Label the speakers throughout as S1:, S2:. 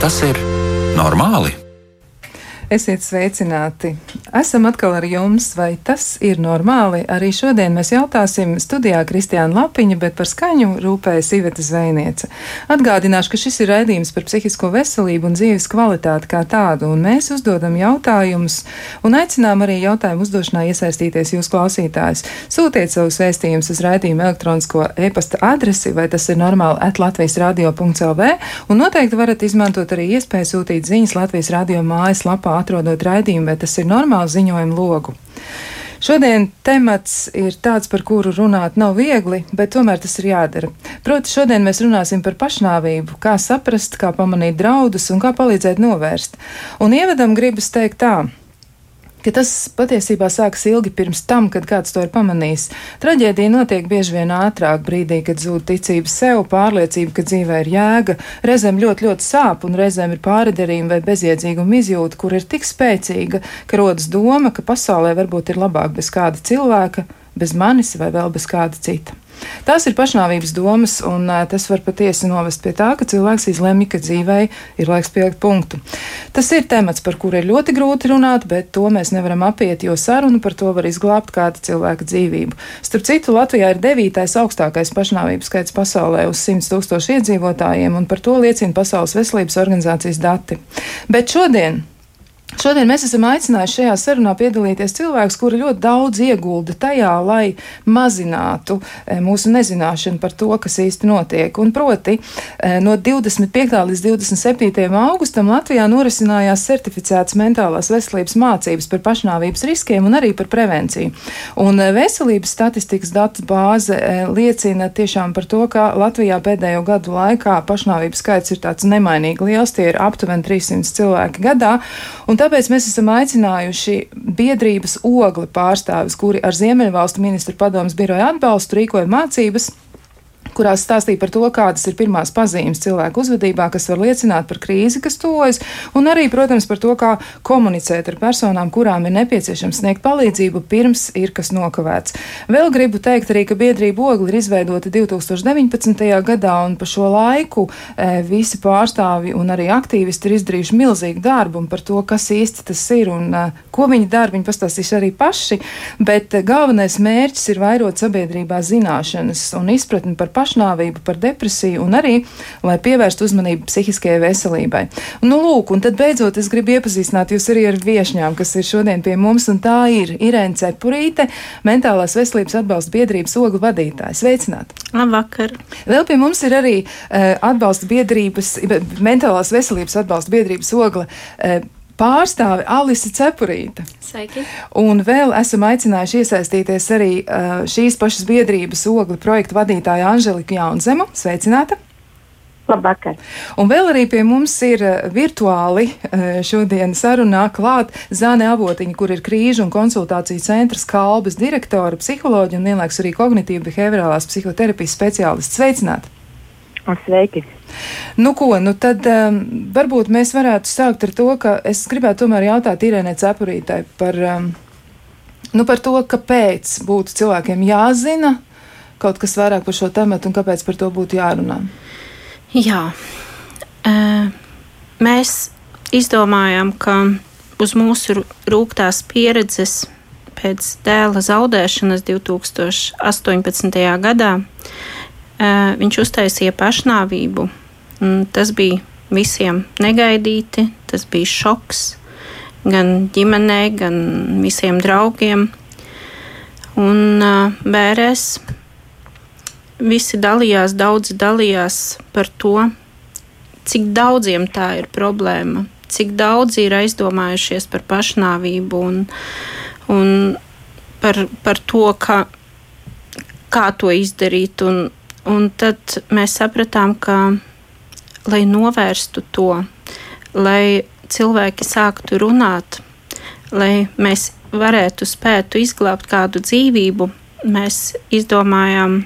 S1: Tas ir normāli?
S2: Esiet sveicināti! Esam atkal ar jums, vai tas ir normāli? Arī šodien mēs jautāsim studijā Kristiāna Lapiņa, bet par skaņu rūpējas Iveta Zvejniece. Atgādināšu, ka šis ir raidījums par psihisko veselību un dzīves kvalitāti kā tādu, un mēs uzdodam jautājumus un aicinām arī jautājumu uzdošanā iesaistīties jūs klausītājs. Sūtiet savus vēstījumus uz raidījumu elektronisko e-pasta adresi, vai tas ir normāli at Latvijas radio.lv, un noteikti varat izmantot arī iespēju sūtīt ziņas Latvijas radio mājas lapā atrodot raidījumu, vai tas ir normāls ziņojumu logu. Šodien temats ir tāds, par kuru runāt nav viegli, bet tomēr tas ir jādara. Proti, šodien mēs runāsim par pašnāvību, kā saprast, kā pamanīt draudus un kā palīdzēt novērst. Un ievadam gribas teikt tā ka tas patiesībā sākas ilgi pirms tam, kad kāds to ir pamanījis. Traģēdija notiek bieži vien ātrāk, brīdī, kad zūd ticība sev, pārliecība, ka dzīvē ir jēga, reizēm ļoti, ļoti sāp, un reizēm ir pāriderījuma vai bezjēdzīguma izjūta, kur ir tik spēcīga, ka rodas doma, ka pasaulē varbūt ir labāk bez kāda cilvēka, bez manis vai vēl bez kāda cita. Tās ir pašnāvības domas, un tas var patiesi novest pie tā, ka cilvēks izlemj, ka dzīvei ir laiks pielikt punktu. Tas ir temats, par kuru ir ļoti grūti runāt, bet to mēs nevaram apiet, jo sarunu par to var izglābt kāda cilvēka dzīvību. Starp citu, Latvijā ir devītais augstākais pašnāvības skaits pasaulē uz 100 tūkstošu iedzīvotājiem, un par to liecina Pasaules veselības organizācijas dati. Bet šodien Šodien mēs esam aicinājuši šajā sarunā piedalīties cilvēkus, kuri ļoti daudz iegulda tajā, lai mazinātu e, mūsu nezināšanu par to, kas īsti notiek. Un proti, e, no 25. līdz 27. augustam Latvijā norisinājās certificētas mentālās veselības mācības par pašnāvības riskiem un arī par prevenciju. Un e, veselības statistikas datu bāze liecina tiešām par to, ka Latvijā pēdējo gadu laikā pašnāvības skaits ir tāds nemainīgi liels, tie ir aptuveni 300 cilvēki gadā. Un tāpēc mēs esam aicinājuši biedrības ogli pārstāvis, kuri ar Ziemeļvalstu ministru padomus biroja atbalstu rīkoja mācības kurās stāstīja par to, kādas ir pirmās pazīmes cilvēku uzvedībā, kas var liecināt par krīzi, kas tuvojas, un arī, protams, par to, kā komunicēt ar personām, kurām ir nepieciešams sniegt palīdzību pirms ir kas nokavēts. Vēl gribu teikt arī, ka biedrība ogli ir izveidota 2019. gadā, un pa šo laiku e, visi pārstāvi un arī aktīvisti ir izdarījuši milzīgu darbu par to, kas īsti tas ir un e, ko viņi dara. Viņi pastāstīs arī paši, bet e, galvenais mērķis ir vairot sabiedrībā zināšanas un izpratni par pašnāvību, par depresiju un arī, lai pievērstu uzmanību psihiskajai veselībai. Nu, lūk, un tad beidzot es gribu iepazīstināt jūs arī ar viešņām, kas ir šodien pie mums, un tā ir Irēna Cepurīte, Mentālās veselības atbalsta biedrības oglu vadītāja. Sveicināti!
S3: Labvakar!
S2: Vēl pie mums ir arī uh, atbalsta biedrības, Mentālās veselības atbalsta biedrības ogla. Uh, pārstāve Alise Cepurīte.
S3: Sveiki!
S2: Un vēl esam aicinājuši iesaistīties arī uh, šīs pašas biedrības ogli projektu vadītāja Anželika Jaunzemu. Sveicināta!
S4: Labvakar.
S2: Un vēl arī pie mums ir virtuāli šodien sarunā klāt Zāne Avotiņa, kur ir krīžu un konsultāciju centrs Kalbas direktora, psiholoģija un vienlaiks arī kognitīva behaviorālās psihoterapijas speciālists. Sveicināti!
S4: Sveiki!
S2: Nu, ko, nu tad um, varbūt mēs varētu sākt ar to, ka es gribētu tomēr jautāt Irēnai Cepurītai par, um, nu, par to, kāpēc būtu cilvēkiem jāzina kaut kas vairāk par šo tematu un kāpēc par to būtu jārunā.
S3: Jā, uh, mēs izdomājām, ka uz mūsu rūktās pieredzes pēc dēla zaudēšanas 2018. gadā viņš uztaisīja pašnāvību. Tas bija visiem negaidīti, tas bija šoks gan ģimenei, gan visiem draugiem. Un bērēs visi dalījās, daudzi dalījās par to, cik daudziem tā ir problēma, cik daudzi ir aizdomājušies par pašnāvību un, un par, par to, ka, kā to izdarīt. Un, Un tad mēs sapratām, ka, lai novērstu to, lai cilvēki sāktu runāt, lai mēs varētu spētu izglābt kādu dzīvību, mēs izdomājām,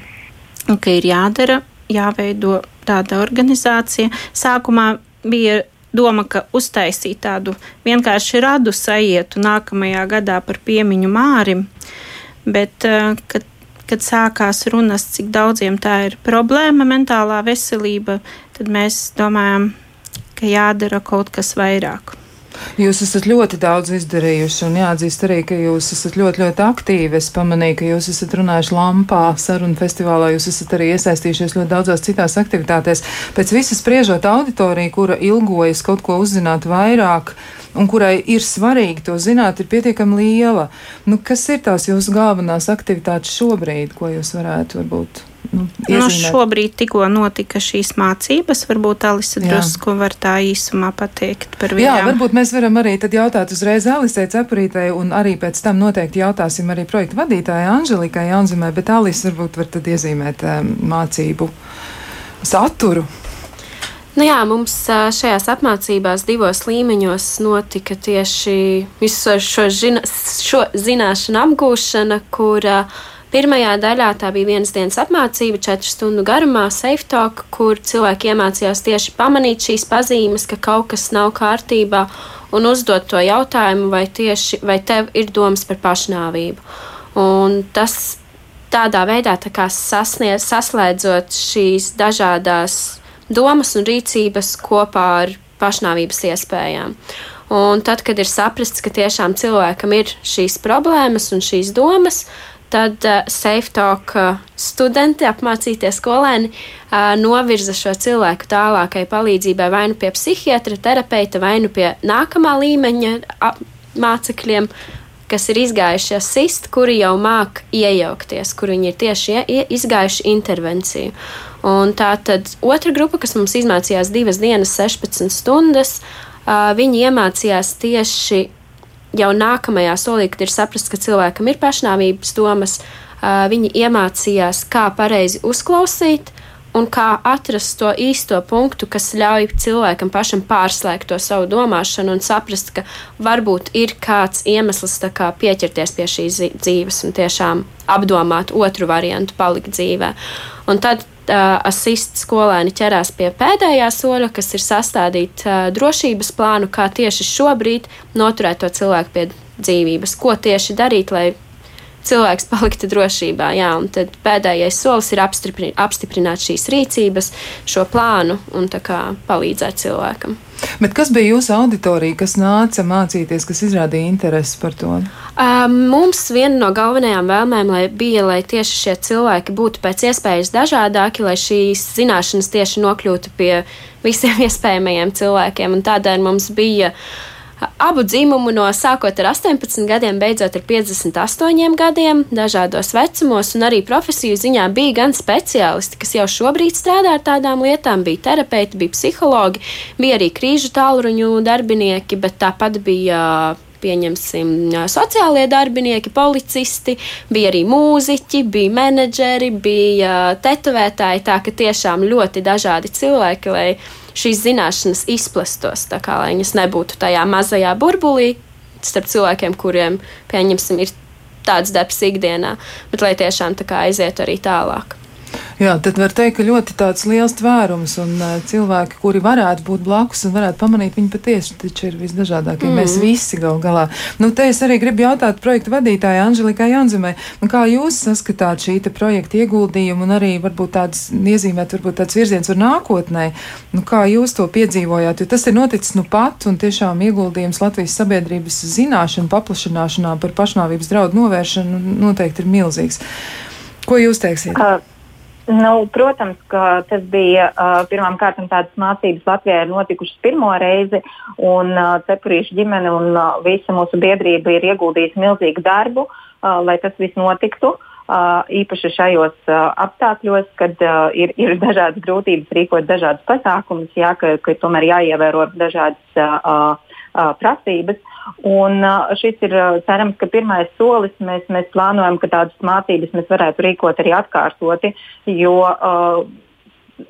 S3: ka ir jādara, jāveido tāda organizācija. Sākumā bija doma, ka uztaisīt tādu vienkārši radu sajietu nākamajā gadā par piemiņu mārim, bet eh, kad kad sākās runas, cik daudziem tā ir problēma, mentālā veselība, tad mēs domājam, ka jādara kaut kas vairāk.
S2: Jūs esat ļoti daudz izdarījuši, un jāatzīst arī, ka jūs esat ļoti, ļoti aktīvi. Es pamanīju, ka jūs esat runājuši Lampā, sarunu festivālā, jūs esat arī iesaistījušies ļoti daudzās citās aktivitātēs. Pēc visas spriežot auditoriju, kura ilgojas kaut ko uzzināt vairāk, un kurai ir svarīgi to zināt, ir pietiekami liela. Nu, kas ir tās jūsu galvenās aktivitātes šobrīd, ko jūs varētu varbūt?
S3: Nu, nu, šobrīd tikko notika šīs mācības. Varbūt Alisa drusku var tā īsumā pateikt par viņu.
S2: Jā, varbūt mēs varam arī tad jautāt uzreiz Alisai Cepurītei, un arī pēc tam noteikti jautāsim arī projektu vadītājai Anželikai Janzimai, bet Alisa varbūt var tad iezīmēt um, mācību saturu.
S5: Nu jā, mums šajās apmācībās divos līmeņos notika tieši visu šo, žina, šo zināšanu apgūšana, kur pirmajā daļā tā bija vienas dienas apmācība, četru stundu garumā, safe talk, kur cilvēki iemācījās tieši pamanīt šīs pazīmes, ka kaut kas nav kārtībā un uzdot to jautājumu, vai tieši vai tev ir domas par pašnāvību. Un tas tādā veidā tā sasniedz, saslēdzot šīs dažādās domas un rīcības kopā ar pašnāvības iespējām. Un tad, kad ir saprasts, ka tiešām cilvēkam ir šīs problēmas un šīs domas, tad uh, SafeTalk uh, studenti, apmācītie skolēni, uh, novirza šo cilvēku tālākai palīdzībai vai nu pie psihiatra, terapeita, vai nu pie nākamā līmeņa mācekļiem, kas ir izgājuši asist, kuri jau māk iejaukties, kur viņi ir tieši izgājuši intervenciju. Un tā tad otra grupa, kas mums izmācījās divas dienas, 16 stundas, viņi iemācījās tieši jau nākamajā solī, kad ir saprasts, ka cilvēkam ir pašnāvības domas, viņi iemācījās, kā pareizi uzklausīt, un kā atrast to īsto punktu, kas ļauj cilvēkam pašam pārslēgt to savu domāšanu un saprast, ka varbūt ir kāds iemesls kā pieķerties pie šīs dzīves un tiešām apdomāt otru variantu, palikt dzīvē. Un tad asist skolēni ķerās pie pēdējā soļa, kas ir sastādīt uh, drošības plānu, kā tieši šobrīd noturēt to cilvēku pie dzīvības, ko tieši darīt, lai cilvēks paliktu drošībā. Jā, un tad pēdējais solis ir apstiprināt, apstiprināt šīs rīcības, šo plānu un palīdzēt cilvēkam.
S2: Bet kas bija jūsu auditorija, kas nāca mācīties, kas izrādīja interesi par to?
S5: Um, mums viena no galvenajām vēlmēm lai bija, lai tieši šie cilvēki būtu pēc iespējas dažādāki, lai šīs zināšanas tieši nokļūtu pie visiem iespējamajiem cilvēkiem. Un tādēļ mums bija uh, abu dzimumu no sākot ar 18 gadiem, beidzot ar 58 gadiem, dažādos vecumos, un arī profesiju ziņā bija gan speciālisti, kas jau šobrīd strādā ar tādām lietām, bija terapeiti, bija psihologi, bija arī krīžu tālruņu darbinieki, bet tāpat bija pieņemsim, sociālie darbinieki, policisti, bija arī mūziķi, bija menedžeri, bija tetovētāji. Tā ka tiešām ļoti dažādi cilvēki, lai šīs zināšanas izplastos, tā kā lai viņas nebūtu tajā mazajā burbulī starp cilvēkiem, kuriem, pieņemsim, ir tāds darbs ikdienā, bet lai tiešām tā kā aizietu arī tālāk.
S2: Jā, tad var teikt, ka ļoti tāds liels tvērums un uh, cilvēki, kuri varētu būt blakus un varētu pamanīt, viņi patiesi taču ir visdažādākie. Mm. Mēs visi gal galā. Nu, te es arī gribu jautāt projektu vadītājai Anželikai Janzimai, nu, kā jūs saskatāt šī projekta ieguldījumu un arī varbūt tāds iezīmēt, varbūt tāds virziens uz nākotnē, nu, kā jūs to piedzīvojāt, jo tas ir noticis nu pat un tiešām ieguldījums Latvijas sabiedrības zināšanu paplašanāšanā par pašnāvības draudu novēršanu noteikti ir milzīgs. Ko jūs teiksiet? Uh.
S4: Nu, protams, ka tas bija uh, pirmām kārtām tādas mācības Latvijā ir notikušas pirmo reizi, un uh, cepurīšu ģimene un uh, visa mūsu biedrība ir ieguldījusi milzīgu darbu, uh, lai tas viss notiktu. Uh, īpaši šajos uh, apstākļos, kad uh, ir, ir dažādas grūtības rīkot dažādus pasākumus, jā, ka, ka tomēr jāievēro dažādas uh, prasības. Un šis ir cerams, ka pirmais solis. Mēs, mēs plānojam, ka tādas mācības mēs varētu rīkot arī atkārtoti, jo uh,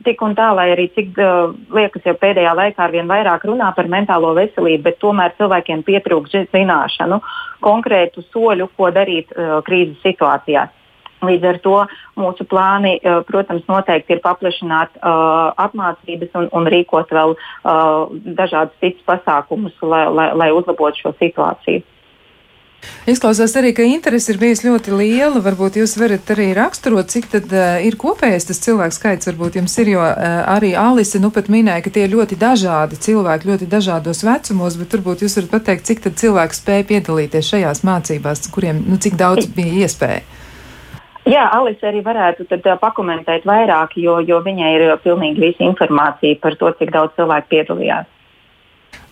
S4: tik un tā, lai arī cik uh, liekas, jau pēdējā laikā ar vien vairāk runā par mentālo veselību, bet tomēr cilvēkiem pietrūkst zināšanu, konkrētu soļu, ko darīt uh, krīzes situācijās. Līdz ar to mūsu plāni, eh, protams, noteikti ir paplašināt uh, apmācības un, un rīkot vēl uh, dažādus citus pasākumus, lai, lai, lai uzlabotu šo situāciju.
S2: Izklausās arī, ka interese ir bijusi ļoti liela. Varbūt jūs varat arī raksturot, cik tad uh, ir kopējais tas cilvēku skaits. Varbūt jums ir, jo uh, arī Alise nu pat minēja, ka tie ir ļoti dažādi cilvēki, ļoti dažādos vecumos, bet varbūt jūs varat pateikt, cik tad cilvēki spēja piedalīties šajās mācībās, kuriem, nu, cik daudz bija iespēja.
S4: Jā, Alise arī varētu tad, uh, pakomentēt vairāk, jo, jo viņai ir pilnīgi visa informācija par to, cik daudz cilvēku piedalījās.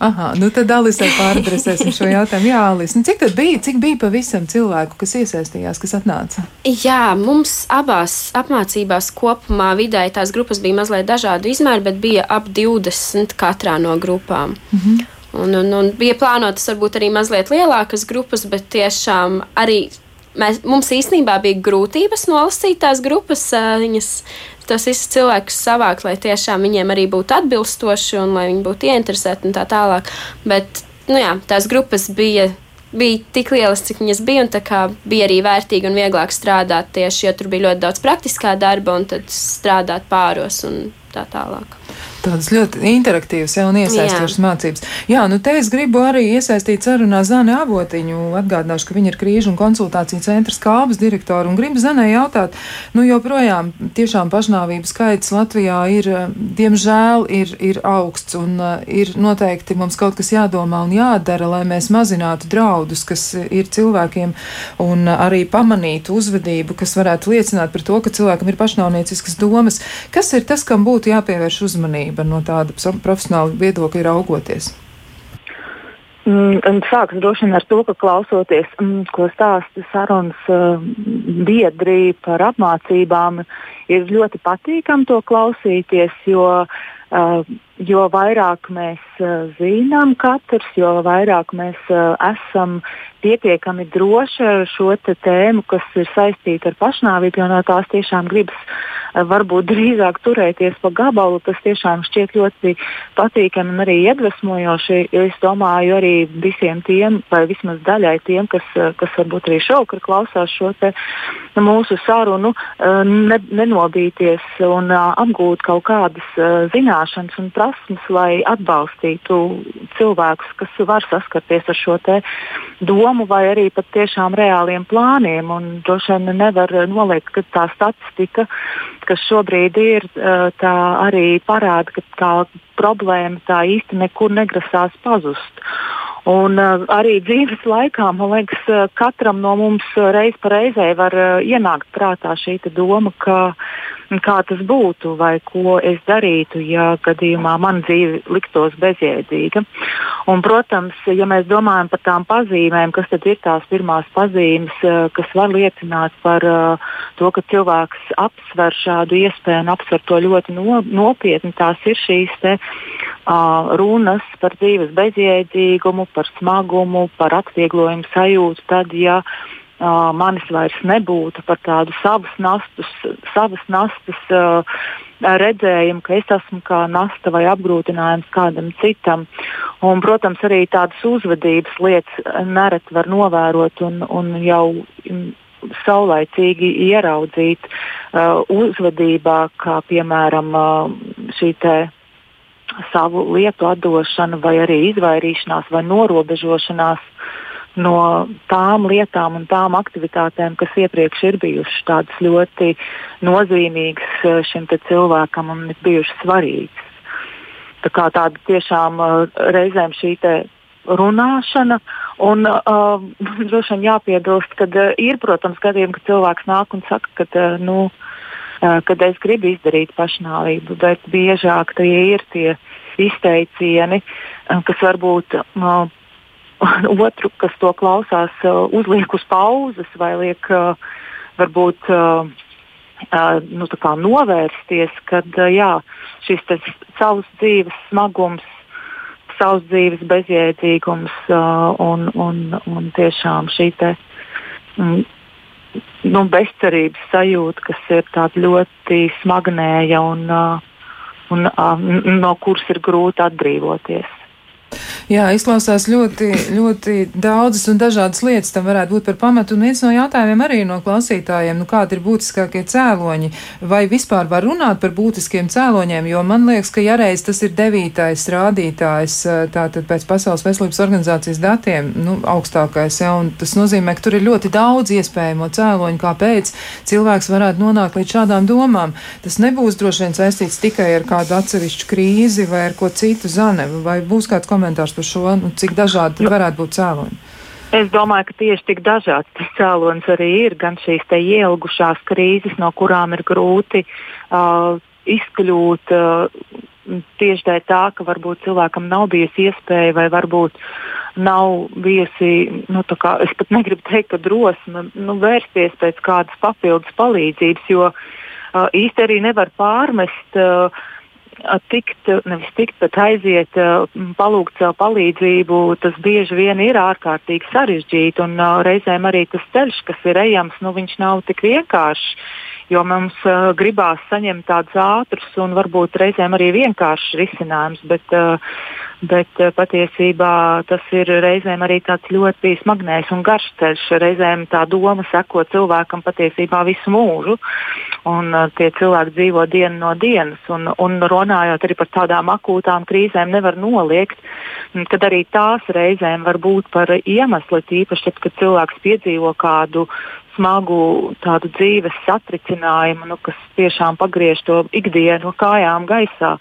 S2: Aha, nu tad Alisai pāradresēsim šo jautājumu. Jā, Alis, nu cik tad bija, cik bija pavisam cilvēku, kas iesaistījās, kas atnāca?
S5: Jā, mums abās apmācībās kopumā vidēji tās grupas bija mazliet dažādu izmēru, bet bija ap 20 katrā no grupām. Mm -hmm. Un, un, un bija plānotas varbūt arī mazliet lielākas grupas, bet tiešām arī mēs, mums īstenībā bija grūtības nolasīt tās grupas. Viņas, tos visus cilvēkus savākt, lai tiešām viņiem arī būtu atbilstoši un lai viņi būtu ieinteresēti un tā tālāk. Bet nu jā, tās grupas bija. Bija tik lielas, cik viņas bija, un bija arī vērtīgi un vieglāk strādāt tieši, jo tur bija ļoti daudz praktiskā darba un tad strādāt pāros un tā tālāk.
S2: Tādas ļoti interaktīvas ja, un iesaistītas mācības. Jā, nu te es gribu arī iesaistīt sarunā Zani Avotiņu. Atgādināšu, ka viņa ir krīžu un konsultāciju centra skābas direktora un gribu Zanai jautāt, nu joprojām tiešām pašnāvību skaits Latvijā ir, diemžēl, ir, ir augsts un uh, ir noteikti mums kaut kas jādomā un jādara, lai mēs mazinātu draudus, kas ir cilvēkiem un arī pamanītu uzvedību, kas varētu liecināt par to, ka cilvēkam ir pašnāvnieciskas domas. Kas ir tas, kam būtu jāpievērš uzmanība? Uzmanība no tāda profesionāla viedokļa raugoties?
S6: Mm, sāks droši vien ar to, ka klausoties, mm, ko stāsta sarunas uh, biedri par apmācībām, ir ļoti patīkami to klausīties, jo, uh, jo vairāk mēs uh, zinām katrs, jo vairāk mēs uh, esam pietiekami droši ar šo tēmu, kas ir saistīta ar pašnāvību, jo no tās tiešām gribas varbūt drīzāk turēties pa gabalu. Tas tiešām šķiet ļoti patīkami un arī iedvesmojoši. Es domāju, arī visiem tiem, vai vismaz daļai tiem, kas, kas varbūt arī šovakar klausās šo te, mūsu sarunu, ne, nenobīties un apgūt kaut kādas zināšanas un prasmes, lai atbalstītu cilvēkus, kas var saskarties ar šo domu vai arī pat tiešām reāliem plāniem. Droši vien nevar noliekt, ka tā statistika kas šobrīd ir, tā arī parāda, ka tā problēma tā īsti nekur negrasās pazust. Un uh, arī dzīves laikā, man liekas, uh, katram no mums reiz pa reizē var uh, ienākt prātā šī doma, ka, kā tas būtu vai ko es darītu, ja gadījumā man dzīve liktos bezjēdzīga. Un, protams, ja mēs domājam par tām pazīmēm, kas tad ir tās pirmās pazīmes, uh, kas var liecināt par uh, to, ka cilvēks apsver šādu iespēju un apsver to ļoti no, nopietni, tās ir šīs te, uh, runas par dzīves bezjēdzīgumu par smagumu, par atvieglojumu sajūtu, tad, ja uh, manis vairs nebūtu par tādu savas nastas, savas nastas uh, redzējumu, ka es esmu kā nasta vai apgrūtinājums kādam citam. Un, protams, arī tādas uzvedības lietas nereti var novērot un, un jau saulaicīgi ieraudzīt uh, uzvedībā, kā piemēram uh, šī savu lietu atdošana, vai arī izvairīšanās vai norobežošanās no tām lietām un tām aktivitātēm, kas iepriekš ir bijušas tādas ļoti nozīmīgas eh, šim cilvēkam un ir bijušas svarīgas. Tā kā tāda tiešām uh, reizēm šī runāšana. Un uh, droši vien jāpiebilst, ka uh, ir, protams, gadījumi, kad cilvēks nāk un saka, ka uh, nu, kad es gribu izdarīt pašnāvību, bet biežāk tie ir tie izteicieni, kas varbūt no otru, kas to klausās, uzliek uz pauzes vai liek varbūt nu, novērsties, kad jā, šis savs dzīves smagums savs dzīves bezjēdzīgums un, un, un tiešām šī te, mm, nu, bezcerības sajūta, kas ir ļoti smagnēja un, uh, un uh, no kuras ir grūti atbrīvoties.
S2: Jā, izklausās ļoti, ļoti daudzas un dažādas lietas tam varētu būt par pamatu. Un viens no jautājumiem arī no klausītājiem, nu kādi ir būtiskākie cēloņi, vai vispār var runāt par būtiskiem cēloņiem, jo man liekas, ka ja reiz tas ir devītais rādītājs, tātad pēc Pasaules veselības organizācijas datiem, nu, augstākais, ja, un tas nozīmē, ka tur ir ļoti daudz iespējamo cēloņu, kāpēc cilvēks varētu nonākt līdz šādām domām. Tas nebūs droši vien saistīts tikai ar kādu atsevišķu krīzi vai ar ko citu zane, vai būs kāds komentārs par šo, nu, cik dažādi varētu būt cēloņi?
S6: Es domāju, ka tieši tik dažāds tas cēlonis arī ir. Gan šīs ielgušās krīzes, no kurām ir grūti uh, izkļūt. Uh, Tieši dēļ tā, ka varbūt cilvēkam nav bijusi iespēja, vai varbūt nav bijusi, nu, kā, es pat negribu teikt, ka drosme nu, vērsties pēc kādas papildus palīdzības, jo uh, īsti arī nevar pārmest uh, tikt, nevis tikt, bet aiziet, palūgt savu palīdzību, tas bieži vien ir ārkārtīgi sarežģīti. Un reizēm arī tas ceļš, kas ir ejams, nu, viņš nav tik vienkāršs. Jo mums uh, gribās saņemt tādus ātrus un varbūt reizēm arī vienkāršus risinājumus, bet uh, bet eh, patiesībā tas ir reizēm arī tāds ļoti smagnējs un garš ceļš. Reizēm tā doma seko cilvēkam patiesībā visu mūžu, un uh, tie cilvēki dzīvo dienu no dienas. Un, un runājot arī par tādām akūtām krīzēm, nevar noliegt, kad arī tās reizēm var būt par iemeslu, tīpaši tad, kad cilvēks piedzīvo kādu smagu tādu dzīves satricinājumu, nu, kas tiešām pagriež to ikdienu kājām gaisā.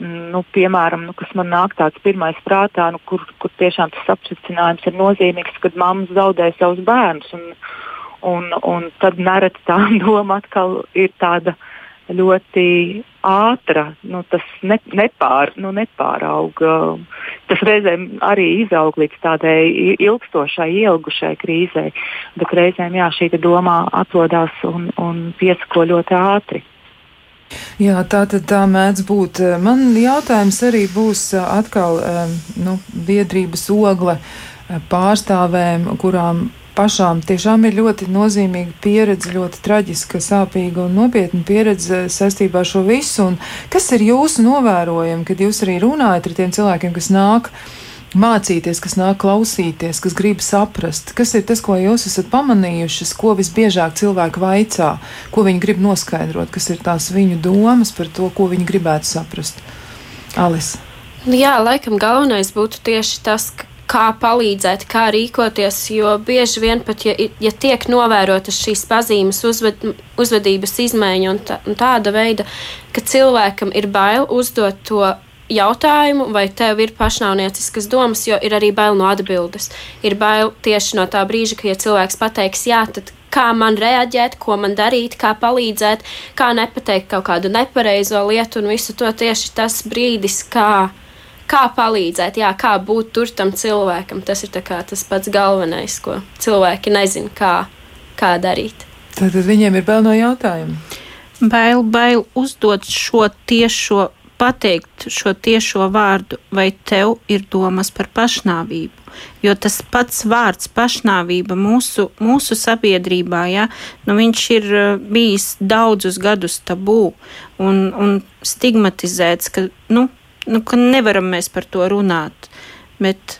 S6: Mm, nu, piemēram, nu, kas man nāk tāds pirmais prātā, nu, kur, kur tiešām tas satricinājums ir nozīmīgs, kad mammas zaudē savus bērnus. Un, un, un tad nereti tā doma atkal ir tāda ļoti ātra, nu, tas ne, nepār, nu, nepārauga. Tas reizēm arī izaug līdz tādai ilgstošai, ilgušai krīzei, bet reizēm jā, šī domā atrodas un, un piesako ļoti ātri.
S2: Jā, tā tad tā mēdz būt. Man jautājums arī būs atkal nu, biedrības ogle pārstāvēm, kurām pašām tiešām ir ļoti nozīmīga pieredze, ļoti traģiska, sāpīga un nopietna pieredze saistībā ar šo visu. Un kas ir jūsu novērojumi, kad jūs arī runājat ar tiem cilvēkiem, kas nāk? Mācīties, kas nāk klausīties, kas grib saprast, kas ir tas, ko jūs esat pamanījuši, ko visbiežāk cilvēki vaicā, ko viņi grib noskaidrot, kas ir tās viņu domas par to, ko viņi gribētu saprast. Alis.
S5: Jā, laikam galvenais būtu tieši tas, ka kā palīdzēt, kā rīkoties, jo bieži vien pat, ja, ja tiek novērotas šīs pazīmes, uzved, uzvedības izmaiņa un, tā, un tāda veida, ka cilvēkam ir bail uzdot to jautājumu, vai tev ir pašnāvnieciskas domas, jo ir arī bail no atbildes. Ir bail tieši no tā brīža, ka, ja cilvēks pateiks jā, tad kā man reaģēt, ko man darīt, kā palīdzēt, kā nepateikt kaut kādu nepareizo lietu un visu to tieši tas brīdis, kā kā palīdzēt, jā, kā būt tur tam cilvēkam. Tas ir tas pats galvenais, ko cilvēki nezina, kā, kā darīt.
S2: Tad viņiem ir bail no jautājuma.
S3: Bail, bail uzdot šo tiešo, pateikt šo tiešo vārdu, vai tev ir domas par pašnāvību. Jo tas pats vārds pašnāvība mūsu, mūsu sabiedrībā, ja, nu viņš ir eh, bijis daudzus gadus tabū un, un stigmatizēts, ka nu, nu, ka nevaram mēs par to runāt. Bet,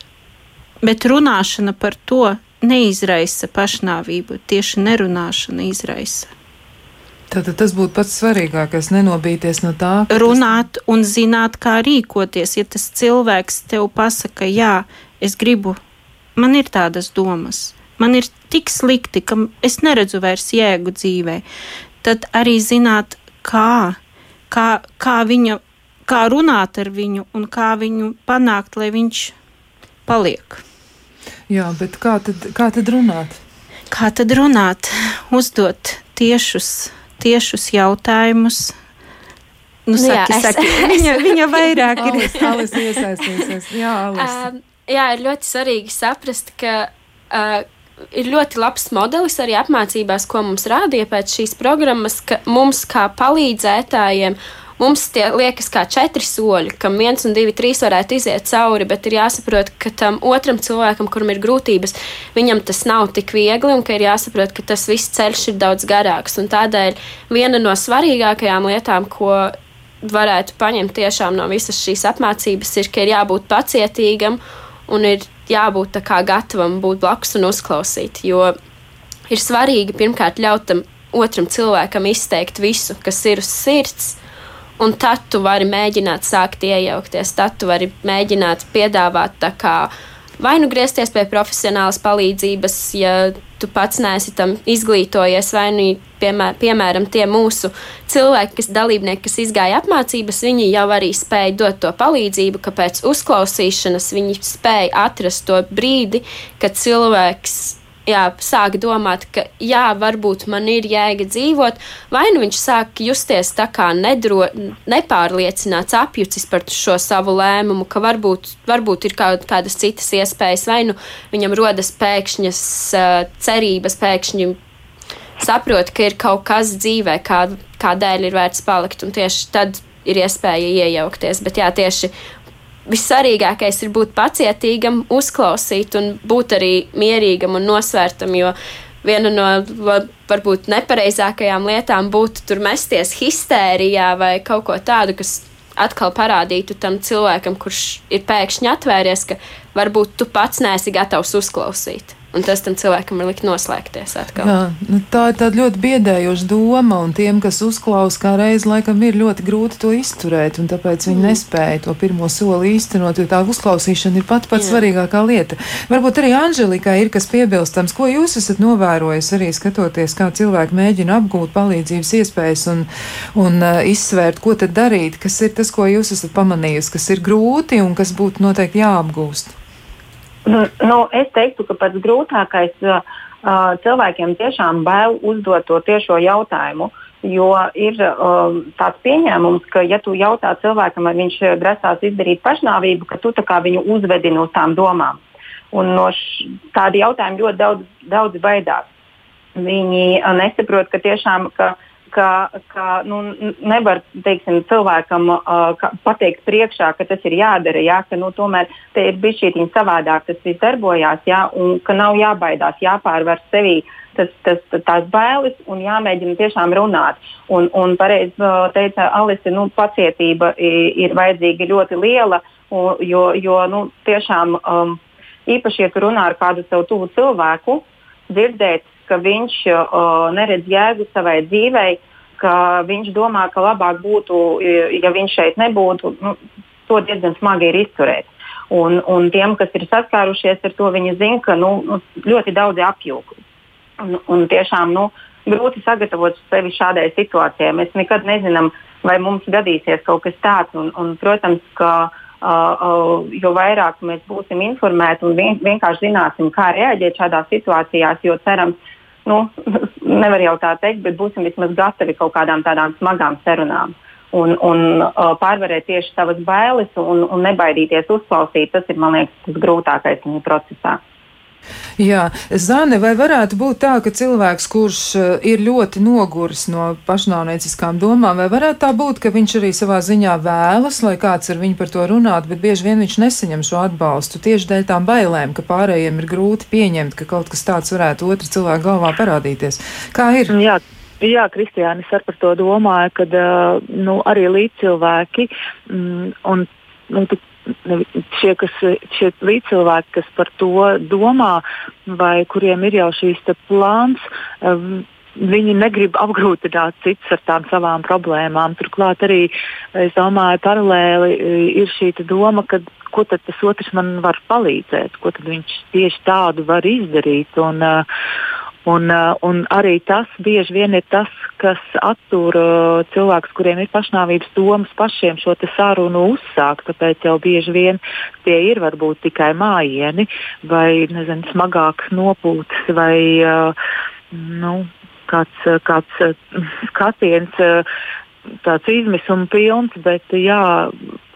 S3: bet runāšana par to neizraisa pašnāvību, tieši nerunāšana izraisa.
S2: Tātad tas būtu pats svarīgākais, nenobīties no tā.
S3: Runāt tas... un zināt, kā rīkoties. Ja tas cilvēks tev pasaka, jā, es gribu, man ir tādas domas, man ir tik slikti, ka es neredzu vairs jēgu dzīvē, tad arī zināt, kā, kā, kā viņa kā runāt ar viņu un kā viņu panākt, lai viņš paliek.
S2: Jā, bet kā tad, kā tad runāt?
S3: Kā tad runāt? Uzdot tiešus, tiešus jautājumus. Nu, nu saki, jā, es, saki, viņa, viņa vairāk ir
S2: iesaistījusies. Jā. Uh,
S5: jā, ir ļoti svarīgi saprast, ka uh, ir ļoti labs modelis arī apmācībās, ko mums rādīja pēc šīs programmas, ka mums kā palīdzētājiem Mums tie liekas kā četri soļi, kam viens un divi, trīs varētu iziet cauri, bet ir jāsaprot, ka tam otram cilvēkam, kuram ir grūtības, viņam tas nav tik viegli un ka ir jāsaprot, ka tas viss ceļš ir daudz garāks. Un tādēļ viena no svarīgākajām lietām, ko varētu paņemt tiešām no visas šīs apmācības, ir, ka ir jābūt pacietīgam un ir jābūt gatavam būt blakus un uzklausīt. Jo ir svarīgi pirmkārt ļaut tam otram cilvēkam izteikt visu, kas ir uz sirds. Un tad tu vari mēģināt sākt iejaukties, tad tu vari mēģināt piedāvāt tā kā vai nu griezties pie profesionālas palīdzības, ja tu pats neesi tam izglītojies, vai nu, piemēr, piemēram, tie mūsu cilvēki, kas dalībnieki, kas izgāja apmācības, viņi jau arī spēja dot to palīdzību, ka pēc uzklausīšanas viņi spēja atrast to brīdi, kad cilvēks jā, sāk domāt, ka jā, varbūt man ir jēga dzīvot, vai nu viņš sāk justies tā kā nedro, nepārliecināts, apjucis par šo savu lēmumu, ka varbūt, varbūt ir kaut kādas citas iespējas, vai nu viņam rodas pēkšņas uh, cerības, pēkšņi saprot, ka ir kaut kas dzīvē, kā, kādēļ ir vērts palikt, un tieši tad ir iespēja iejaukties. Bet jā, tieši vissvarīgākais ir būt pacietīgam, uzklausīt un būt arī mierīgam un nosvērtam. Jo viena no varbūt nepareizākajām lietām būtu tur mesties histērijā vai kaut ko tādu, kas atkal parādītu tam cilvēkam, kurš ir pēkšņi atvēries, ka varbūt tu pats neesi gatavs uzklausīt. Un tas tam cilvēkam ir likt noslēgties atkal. Jā,
S2: nu, tā ir tāda ļoti biedējoša doma, un tiem, kas uzklausa kā reizi, laikam ir ļoti grūti to izturēt, un tāpēc viņi mm. nespēja to pirmo soli īstenot, jo tā uzklausīšana ir pat pats svarīgākā lieta. Varbūt arī Anželikai ir kas piebilstams, ko jūs esat novērojis arī skatoties, kā cilvēki mēģina apgūt palīdzības iespējas un, un uh, izsvērt, ko tad darīt, kas ir tas, ko jūs esat pamanījusi, kas ir grūti un kas būtu noteikti jāapgūst.
S4: Nu, nu, es teiktu, ka pats grūtākais uh, cilvēkiem tiešām bail uzdot to tiešo jautājumu. Jo ir uh, tāds pieņēmums, ka, ja tu jautā cilvēkam, vai viņš grasās izdarīt pašnāvību, ka tu viņu uzvedi no tām domām. Un no tāda jautājuma ļoti daudz, daudz baidās. Viņi uh, nesaprot, ka tiešām ka, uh, ka, ka nu, nevar teiksim, cilvēkam uh, pateikt priekšā, ka tas ir jādara, jā, ka nu, tomēr te ir bijis šī savādāk, tas viss darbojās, jā, un ka nav jābaidās, jāpārvar sevī tas, tas, tās bailes un jāmēģina tiešām runāt. Un, un pareizi teica Alise, nu, pacietība ir, vajadzīga ļoti liela, jo, jo nu, tiešām um, īpaši, ja tu runā ar kādu savu tuvu cilvēku, dzirdēt ka viņš uh, neredz jēgu savai dzīvei, ka viņš domā, ka labāk būtu, ja viņš šeit nebūtu. Nu, to diezgan smagi ir izturēt. Un, un tiem, kas ir saskārušies ar to, viņi zina, ka nu, nu, ļoti daudzi apjūg. Un, un tiešām nu, grūti sagatavot sevi šādai situācijai. Mēs nekad nezinām, vai mums gadīsies kaut kas tāds. Un, un, protams, ka uh, Uh, jo vairāk mēs būsim informēti un vien, vienkārši zināsim, kā reaģēt šādās situācijās, jo cerams, nu, nevar jau tā teikt, bet būsim vismaz gatavi kaut kādām tādām smagām sarunām. Un, un uh, pārvarēt tieši savas bailes un, un nebaidīties uzklausīt, tas ir, man liekas, tas grūtākais viņa procesā.
S2: Jā, Zane, vai varētu būt tā, ka cilvēks, kurš eh, ir ļoti noguris no pašnāvnieciskām domām, vai varētu tā būt, ka viņš arī savā ziņā vēlas, lai kāds ar viņu par to runātu, bet bieži vien viņš nesaņem šo atbalstu tieši dēļ tām bailēm, ka pārējiem ir grūti pieņemt, ka kaut kas tāds varētu otra cilvēka galvā parādīties. Kā ir?
S6: Jā. Jā, Kristiāna, es par to domāju, ka uh, nu, arī līdzcilvēki mm, un nu, šie, kas, šie līdzcilvēki, kas par to domā, vai kuriem ir jau šīs plāns, um, viņi negrib apgrūtināt citus ar tām savām problēmām. Turklāt arī, es domāju, paralēli uh, ir šī doma, ka ko tad tas otrs man var palīdzēt, ko tad viņš tieši tādu var izdarīt. Un, uh, Un, uh, un arī tas bieži vien ir tas, kas attur uh, cilvēkus, kuriem ir pašnāvības domas, pašiem šo sarunu uzsākt. Tāpēc jau bieži vien tie ir varbūt tikai mājieni vai nezinu, smagāks nopūtas vai uh, nu, kāds, kāds skatiens, tāds izmisuma pilns, bet jā,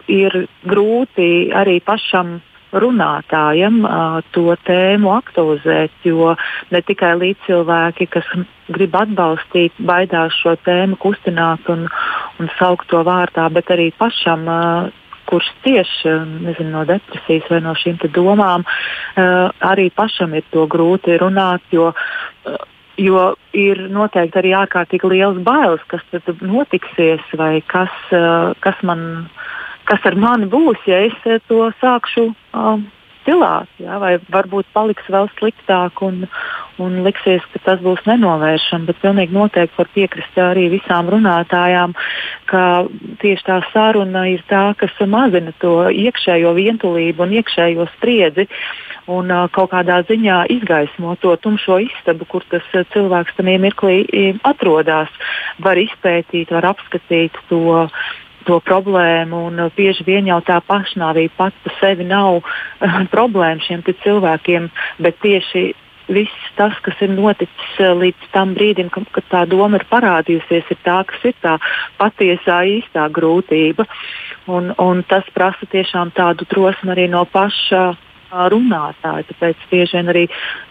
S6: ir grūti arī pašam runātājam to tēmu aktualizēt, jo ne tikai līdzcilvēki, kas grib atbalstīt, baidās šo tēmu kustināt un, un saukt to vārdā, bet arī pašam kurš cieši nezinu, no depresijas vai no šīm domām, arī pašam ir to grūti runāt, jo, jo ir noteikti arī ārkārtīgi liels bailes, kas tad notiksies vai kas, kas man kas ar mani būs, ja es to sākšu um, stilā, jā, vai varbūt paliks vēl sliktāk un, un liksies, ka tas būs nenovēršams. Bet pilnīgi noteikti var piekrist arī visām runātājām, ka tieši tā saruna ir tā, kas mazina to iekšējo vientulību un iekšējo spriedzi. Un uh, kaut kādā ziņā izgaismo to tumšo istabu, kur tas uh, cilvēks tajā mirklī atrodas. Var izpētīt, var apskatīt to to problēmu. Un, uh, bieži vien jau tā pašnāvība pati par sevi nav uh, problēma šiem cilvēkiem, bet tieši viss tas, kas ir noticis uh, līdz tam brīdim, kad, kad tā doma ir parādījusies, ir tā, kas ir tā patiesā īstā grūtība. Un, un tas prasa tiešām tādu drosmi arī no paša runātāji. Tāpēc bieži vien arī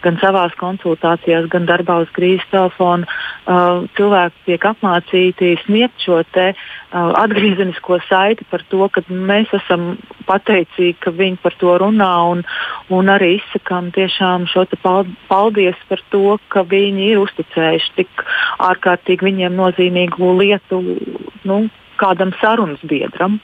S6: gan savā konsultācijās, gan darbā uz krīzes telefona uh, cilvēki tiek apmācīti sniegt šo te, uh, atgriezenisko saiti par to, ka mēs esam pateicīgi, ka viņi par to runā un, un arī izsakām tiešām šo paldies par to, ka viņi ir uzticējuši tik ārkārtīgi viņiem nozīmīgu lietu nu, kādam sarunas biedram.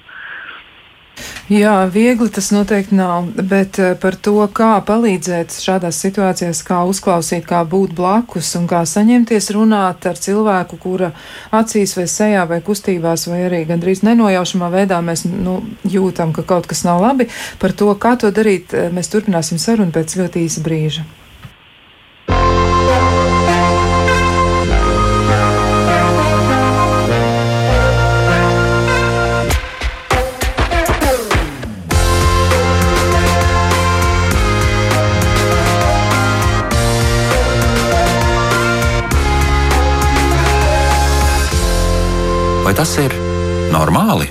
S2: Jā, viegli tas noteikti nav, bet eh, par to, kā palīdzēt šādās situācijās, kā uzklausīt, kā būt blakus un kā saņemties runāt ar cilvēku, kura acīs vai sejā vai kustībās vai arī gandrīz nenojaušamā veidā mēs nu, jūtam, ka kaut kas nav labi. Par to, kā to darīt, eh, mēs turpināsim sarunu pēc ļoti īsa brīža.
S1: Vai tas ir normāli?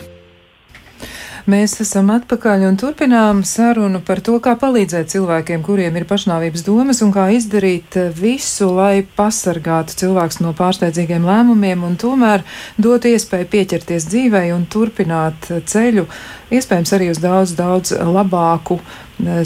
S2: Mēs esam atpakaļ un turpinām sarunu par to, kā palīdzēt cilvēkiem, kuriem ir pašnāvības domas, un kā izdarīt visu, lai pasargātu cilvēks no pārsteidzīgiem lēmumiem un tomēr dot iespēju pieķerties dzīvei un turpināt ceļu, iespējams arī uz daudz, daudz labāku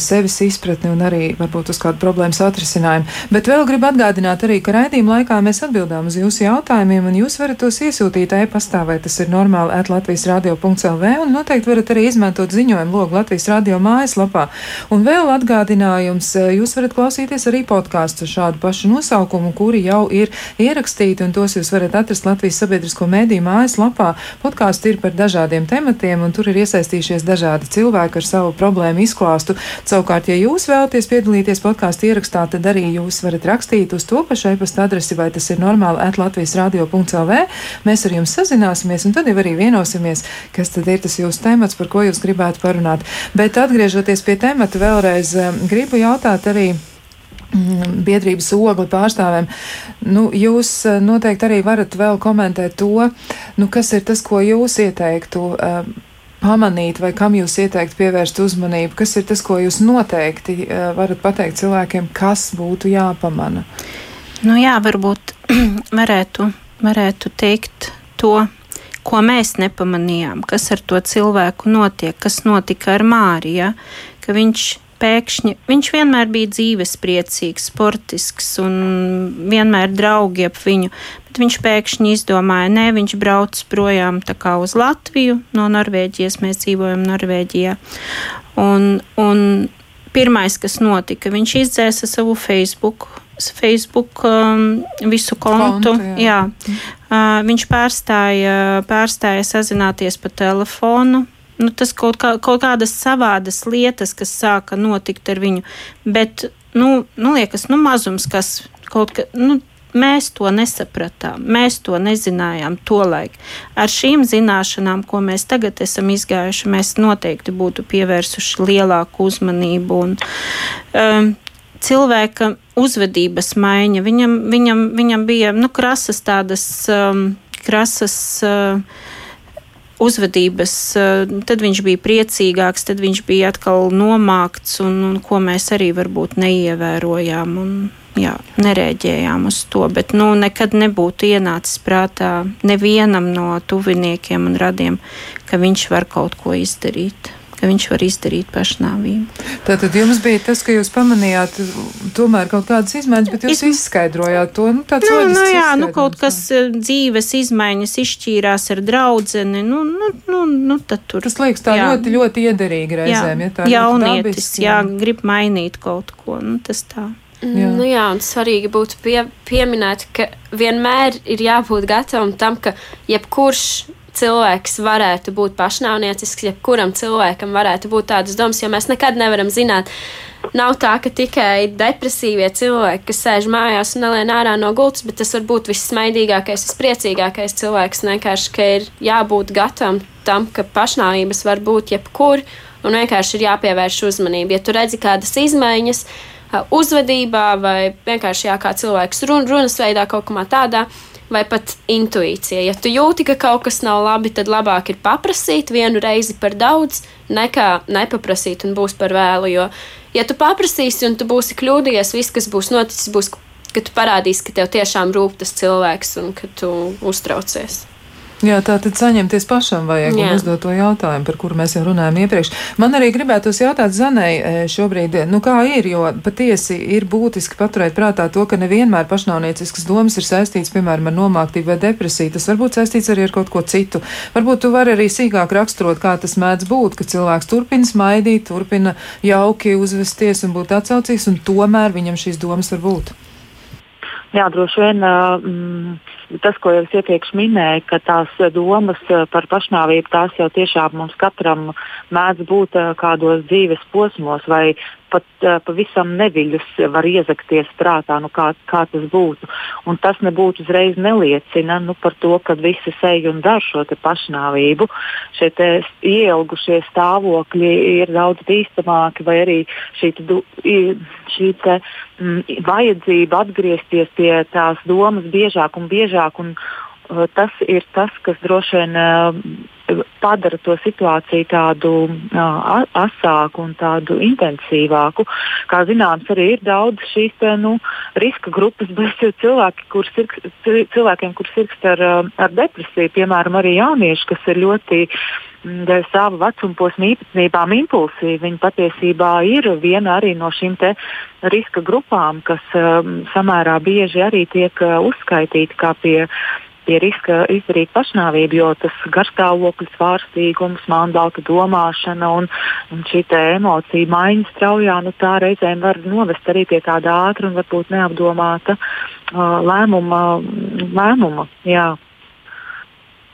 S2: sevis izpratni un arī varbūt uz kādu problēmas atrisinājumu. Bet vēl gribu atgādināt arī, ka raidījuma laikā mēs atbildām uz jūsu jautājumiem, un jūs varat tos iesūtīt e-pastā, vai tas ir normāli at Latvijas radio.lv, un noteikti varat arī izmantot ziņojumu logu Latvijas radio mājaslapā. Un vēl atgādinājums, jūs varat klausīties arī podkāstu šādu pašu nosaukumu, kuri jau ir ierakstīti, un tos jūs varat atrast Latvijas sabiedrisko mēdīju mājaslapā. Podkāsti ir par dažādiem tematiem, un tur ir iesaistījušies dažādi cilvēki ar savu problēmu izklāstu. Savukārt, ja jūs vēlaties piedalīties podkāstu ierakstā, tad arī jūs varat rakstīt uz to pašu e-pasta adresi, vai tas ir normāli atlatvijas radio.lv. Mēs ar jums sazināsimies, un tad jau arī vienosimies, kas tad ir tas jūsu temats, par ko jūs gribētu parunāt. Bet atgriežoties pie temata, vēlreiz eh, gribu jautāt arī mm, biedrības ogli pārstāvēm. Nu, jūs eh, noteikti arī varat vēl komentēt to, nu, kas ir tas, ko jūs ieteiktu. Uh, pamanīt, vai kam jūs ieteikt pievērst uzmanību? Kas ir tas, ko jūs noteikti uh, varat pateikt cilvēkiem, kas būtu jāpamana?
S3: Nu jā, varbūt varētu, varētu teikt to, ko mēs nepamanījām, kas ar to cilvēku notiek, kas notika ar Māriju. Ja? Viņš pēkšņi viņš vienmēr bija dzīvespriecīgs, sportisks un vienmēr draugi ap viņu. Bet viņš pēkšņi izdomāja, nē, viņš brauc projām uz Latviju no Norvēģijas. Mēs dzīvojam Norvēģijā. Un, un pirmais, kas notika, viņš izdzēsa savu Facebook. Facebook um, visu kontu. kontu jā. Jā. Uh, viņš pārstāja, pārstāja sazināties pa telefonu nu, tas kaut, kā, kaut kādas savādas lietas, kas sāka notikt ar viņu. Bet, nu, nu liekas, nu, mazums, kas kaut kā. Nu, Mēs to nesapratām, mēs to nezinājām tolaik. Ar šīm zināšanām, ko mēs tagad esam izgājuši, mēs noteikti būtu pievērsuši lielāku uzmanību. Un, um, cilvēka uzvedības maiņa, viņam, viņam, viņam bija nu, krasas tādas, um, krasas. Uh, uzvedības, eh, tad viņš bija priecīgāks, tad viņš bija atkal nomākts, un, un ko mēs arī varbūt neievērojām. Un, jā, nereaģējām uz to, bet nu, nekad nebūtu ienācis prātā nevienam no tuviniekiem un radiem, ka viņš var kaut ko izdarīt. viņš var izdarīt pašnāvību.
S2: Tātad jums bija tas, ka jūs pamanījāt tomēr kaut kādas izmaiņas, bet jūs es... izskaidrojāt to. Nu,
S3: nu, nu, jā, nu, kaut kas eh, dzīves izmaiņas izšķīrās ar draudzeni. Nu, nu, nu, nu, tur,
S2: tas liekas tā jā. ļoti, ļoti iederīgi reizēm. Jā, ja tā
S3: jaunietis, dabiski, jā, grib mainīt kaut ko. Nu, tas tā.
S5: Jā. Nu jā, un svarīgi būtu pie, pieminēt, ka vienmēr ir jābūt gatavam tam, ka jebkurš cilvēks varētu būt pašnāvniecisks, jebkuram cilvēkam varētu būt tādas domas, jo mēs nekad nevaram zināt. Nav tā, ka tikai depresīvie cilvēki, kas sēž mājās un nelien ārā no gultas, bet tas var būt vissmaidīgākais, vispriecīgākais cilvēks. Vienkārši, ka ir jābūt gatavam tam, ka pašnāvības var būt jebkur, un vienkārši ir jāpievērš uzmanība. Ja tu redzi kādas izmaiņas, uzvedībā vai vienkārši jā, kā cilvēks run, runas veidā kaut kā tādā, vai pat intuīcija. Ja tu jūti, ka kaut kas nav labi, tad labāk ir paprasīt vienu reizi par daudz, nekā nepaprasīt un būs par vēlu. Jo, ja tu paprasīsi un tu būsi kļūdījies, viss, kas būs noticis, būs, ka tu parādīsi, ka tev tiešām rūp tas cilvēks un ka tu uztraucies.
S2: Jā, tā tad saņemties pašam vajag Jā. un uzdot to jautājumu, par kuru mēs jau runājām iepriekš. Man arī gribētos jautāt Zanai e, šobrīd, nu kā ir, jo patiesi ir būtiski paturēt prātā to, ka nevienmēr pašnāvnieciskas domas ir saistīts, piemēram, ar nomāktību vai depresiju. Tas varbūt saistīts arī ar kaut ko citu. Varbūt tu vari arī sīkāk raksturot, kā tas mēdz būt, ka cilvēks turpina smaidīt, turpina jauki uzvesties un būt atsaucīgs, un tomēr viņam šīs domas var būt.
S6: Jā, droši vien. Mm, tas, ko jau es iepriekš minēju, ka tās domas par pašnāvību, tās jau tiešām mums katram mēdz būt kādos dzīves posmos, vai pat uh, pavisam neviļus var iezakties prātā, nu, kā, kā tas būtu. Un tas nebūtu uzreiz neliecina nu, par to, ka visi sej un dara šo pašnāvību. Šie ieilgušie stāvokļi ir daudz bīstamāki, vai arī šī, šī te, mm, vajadzība atgriezties pie tās domas biežāk un biežāk. Un, uh, tas ir tas, kas droši vien uh, padara to situāciju tādu uh, asāku un tādu intensīvāku. Kā zināms, arī ir daudz šīs te, nu, riska grupas, bet cilvēki, kur sirk, cilvēkiem, kuriem sirgst ar, ar depresiju, piemēram, arī jaunieši, kas ir ļoti dēļ savu vecuma posmu īpatnībām impulsīvi. Viņi patiesībā ir viena arī no šīm riska grupām, kas um, samērā bieži arī tiek uh, uzskaitīti kā pie pie riska izdarīt pašnāvību, jo tas garstāvoklis, svārstīgums, mānbalta domāšana un, un šī emocija maiņa straujā, nu, tā reizēm var novest arī pie tāda ātra un varbūt neapdomāta uh, lēmuma. lēmuma jā.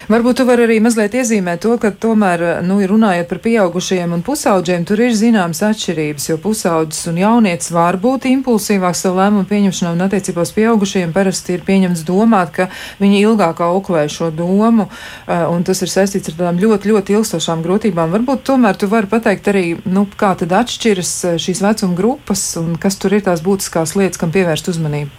S2: Varbūt tu vari arī mazliet iezīmēt to, ka tomēr, nu, runājot par pieaugušajiem un pusauģiem, tur ir zināmas atšķirības, jo pusaudzis un jaunietis var būt impulsīvāks savu lēmumu pieņemšanā un attiecībā uz pieaugušajiem parasti ir pieņemts domāt, ka viņi ilgāk auklē šo domu, eh, un tas ir saistīts ar tādām ļoti, ļoti ilgstošām grūtībām. Varbūt tomēr tu vari pateikt arī, nu, kā tad atšķiras eh, šīs vecuma grupas un kas tur ir tās būtiskās lietas, kam pievērst uzmanību.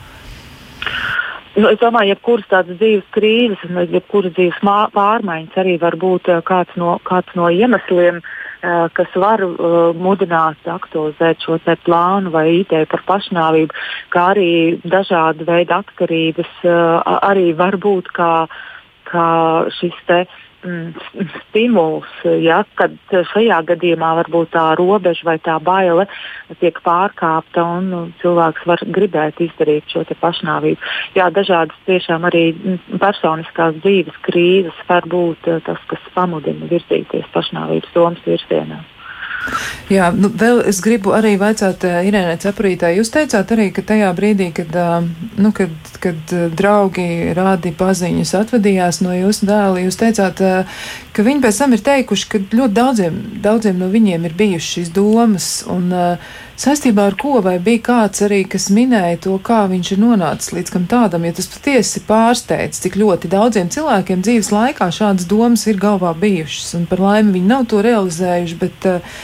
S6: Nu, es domāju, ka jebkuras tādas dzīves krīzes un jebkuras dzīves pārmaiņas arī var būt uh, kāds no, kāds no iemesliem, uh, kas var uh, mudināt aktualizēt šo plānu vai ideju par pašnāvību, kā arī dažāda veida atkarības arī var būt kā, kā šis te. Uh, stimuls, ja, kad šajā gadījumā varbūt tā robeža vai tā baile tiek pārkāpta un nu, cilvēks var gribēt izdarīt šo pašnāvību. Jā, dažādas tiešām arī mm, personiskās dzīves krīzes var būt eh, tas, kas pamudina virzīties pašnāvības domas virzienā.
S2: Jā, nu, vēl es gribu arī vaicāt uh, Irēnai Cepurītē. Jūs teicāt arī, ka tajā brīdī, kad, uh, nu, kad, kad uh, draugi rādi paziņas atvadījās no jūsu dēla, jūs teicāt, uh, ka viņi pēc tam ir teikuši, ka ļoti daudziem, daudziem no viņiem ir bijušas šīs domas. Un, uh, Saistībā ar ko? Vai bija kāds arī, kas minēja to, kā viņš ir nonācis līdz kam tādam, ja tas patiesi pārsteidz, cik ļoti daudziem cilvēkiem dzīves laikā šādas domas ir galvā bijušas, un par laimi viņi nav to realizējuši, bet uh,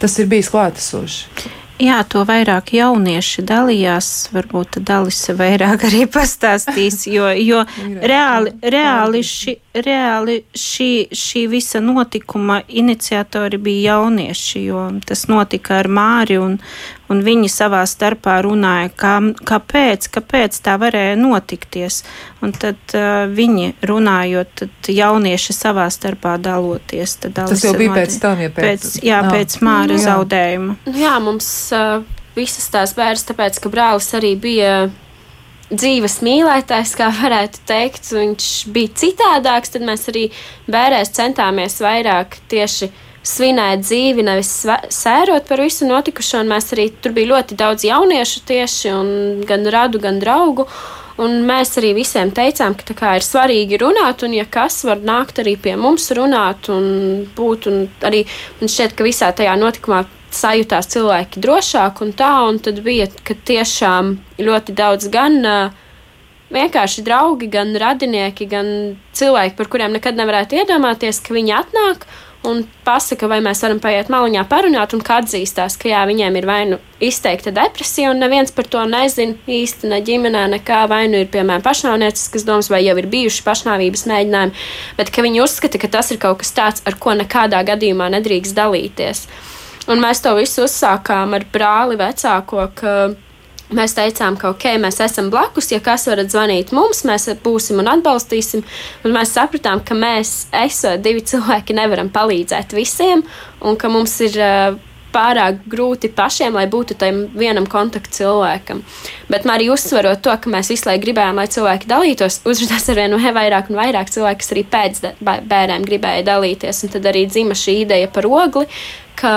S2: tas ir bijis klātesoši.
S3: Jā, to vairāk jaunieši dalījās. Varbūt Dalis vairāk arī pastāstīs, jo, jo reāli, reāli, ši, reāli šī, šī visa notikuma iniciatori bija jaunieši, jo tas notika ar Māri un, un viņi savā starpā runāja, kā, kāpēc, kāpēc tā varēja notikties. Un tad uh, viņi runājot, tad jaunieši savā starpā daloties.
S2: Tas jau bija pēc tam, ja pēc,
S3: pēc, jā, jā. pēc māra jā. zaudējuma.
S5: Jā, mums uh, visas tās bērnas, tāpēc, ka brālis arī bija dzīves mīlētājs, kā varētu teikt, viņš bija citādāks, tad mēs arī bērēs centāmies vairāk tieši svinēt dzīvi, nevis sērot par visu notikušo. Mēs arī tur bija ļoti daudz jauniešu tieši, gan radu, gan draugu. Un mēs arī visiem teicām, ka kā, ir svarīgi runāt, un, ja kas var nākt arī pie mums runāt un būt. Un arī man šķiet, ka visā tajā notikumā sajūtās cilvēki drošāk un tā, un tad bija, ka tiešām ļoti daudz gan uh, vienkārši draugi, gan radinieki, gan cilvēki, par kuriem nekad nevarētu iedomāties, ka viņi atnāk un pasaka, vai mēs varam paiet maliņā parunāt, un kā atzīstās, ka jā, viņiem ir vai nu izteikta depresija, un neviens par to nezina īsti ne ģimenē, nekā vai nu ir, piemēram, pašnāvnieciskas domas, vai jau ir bijuši pašnāvības mēģinājumi, bet ka viņi uzskata, ka tas ir kaut kas tāds, ar ko nekādā gadījumā nedrīkst dalīties. Un mēs to visu uzsākām ar brāli vecāko, ka mēs teicām, ka ok, mēs esam blakus, ja kas varat zvanīt mums, mēs būsim un atbalstīsim. Un mēs sapratām, ka mēs, esot divi cilvēki, nevaram palīdzēt visiem, un ka mums ir uh, pārāk grūti pašiem, lai būtu tam vienam kontaktu cilvēkam. Bet arī uzsverot to, ka mēs visu laiku gribējām, lai cilvēki dalītos, uzrādījās ar vienu vairāk un vairāk cilvēku, kas arī pēc bērniem gribēja dalīties. Un tad arī dzima šī ideja par ogli, ka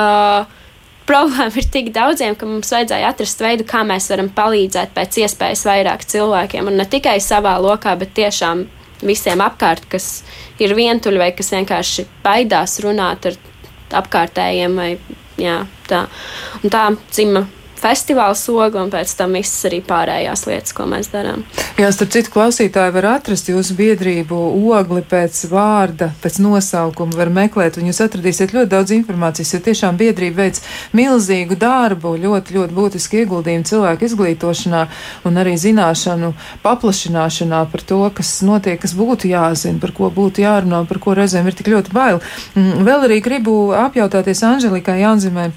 S5: problēma ir tik daudziem, ka mums vajadzēja atrast veidu, kā mēs varam palīdzēt pēc iespējas vairāk cilvēkiem. Un ne tikai savā lokā, bet tiešām visiem apkārt, kas ir vientuļi vai kas vienkārši baidās runāt ar apkārtējiem. Vai, jā, tā. Un tā dzima festivāla soga un pēc tam visas arī pārējās lietas, ko mēs darām.
S2: Jā, starp citu, klausītāji var atrast jūsu biedrību ogli pēc vārda, pēc nosaukuma, var meklēt, un jūs atradīsiet ļoti daudz informācijas, jo tiešām biedrība veic milzīgu darbu, ļoti, ļoti būtiski ieguldījumu cilvēku izglītošanā un arī zināšanu paplašināšanā par to, kas notiek, kas būtu jāzina, par ko būtu jārunā, par ko reizēm ir tik ļoti bail. Mm, vēl arī gribu apjautāties Anželikai Janzimai.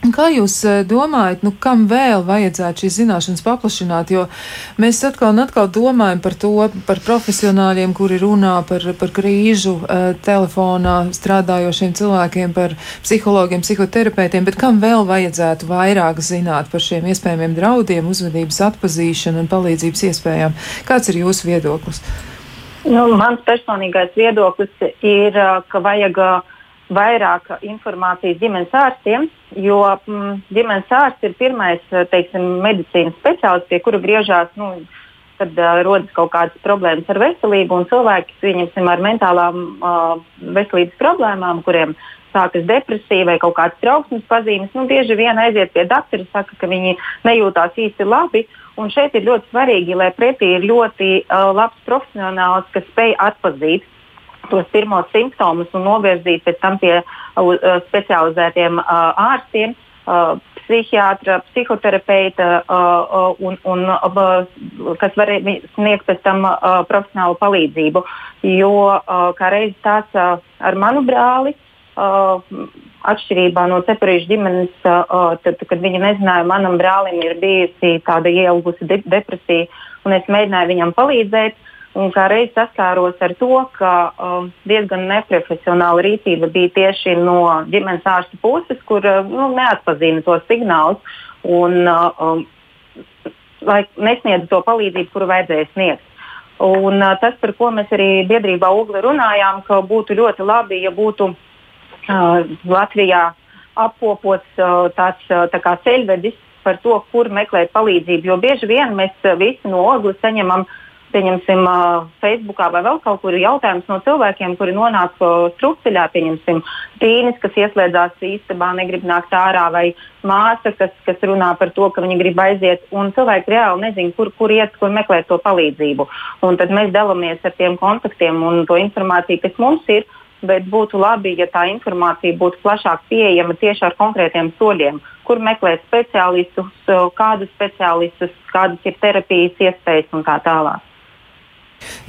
S2: Kā jūs eh, domājat, nu, kam vēl vajadzētu šīs zināšanas paplašināt? Jo mēs atkal un atkal domājam par to, par profesionāļiem, kuri runā par, par krīžu uh, telefonā strādājošiem cilvēkiem, par psihologiem, psihoterapeitiem, bet kam vēl vajadzētu vairāk zināt par šiem iespējamiem draudiem, uzvedības atpazīšanu un palīdzības iespējām? Kāds ir jūsu viedoklis?
S4: Nu, mans personīgais viedoklis ir, ka vajag uh, vairāk informācijas ģimenes ārstiem, jo mm, ģimenes ārsts ir pirmais teiksim, medicīnas speciālists, pie kura griežās. Nu, Kad uh, rodas kaut kādas problēmas ar veselību, un cilvēki pieņemsim ar mentālām uh, veselības problēmām, kuriem sākas depresija vai kaut kādas trauksmes pazīmes, nu, bieži vien aiziet pie doktora, saka, ka viņi nejūtās īsti labi. Un šeit ir ļoti svarīgi, lai pretī ir ļoti uh, labs profesionāls, kas spēj atzīt tos pirmos simptomus un novirzīt pēc tam pie uh, specializētiem uh, ārstiem. Uh, psihiatra, psihoterapeita, uh, un, un, uh, kas var sniegt pēc tam uh, profesionālu palīdzību. Jo kā reiz tāds ar manu brāli, atšķirībā no cepurīšu ģimenes, tad, kad viņi nezināja, manam brālim ir bijusi tāda ieaugusi de depresija, un es mēģināju viņam palīdzēt. Un kā reiz saskāros ar to, ka um, diezgan neprofesionāla rīcība bija tieši no ģimenes ārsta puses, kur uh, nu, neatpazīna tos signālus un uh, um, nesniedza to palīdzību, kuru vajadzēja sniegt. Un, uh, tas, par ko mēs arī biedrībā Ugli runājām, ka būtu ļoti labi, ja būtu uh, Latvijā apkopots uh, tāds uh, tā ceļvedis par to, kur meklēt palīdzību. Jo bieži vien mēs uh, visi no Ogles saņemam uh, pieņemsim, Facebookā vai vēl kaut kur jautājums no cilvēkiem, kuri nonāk strupceļā, pieņemsim, tīnis, kas ieslēdzās istabā, negrib nākt ārā, vai māsa, kas, kas runā par to, ka viņi grib aiziet, un cilvēki reāli nezina, kur, kur iet, kur meklēt to palīdzību. Un tad mēs dalāmies ar tiem kontaktiem un to informāciju, kas mums ir. Bet būtu labi, ja tā informācija būtu plašāk pieejama tieši ar konkrētiem soļiem, kur meklēt speciālistus, kādus speciālistus, kādas ir terapijas iespējas un tā tālāk.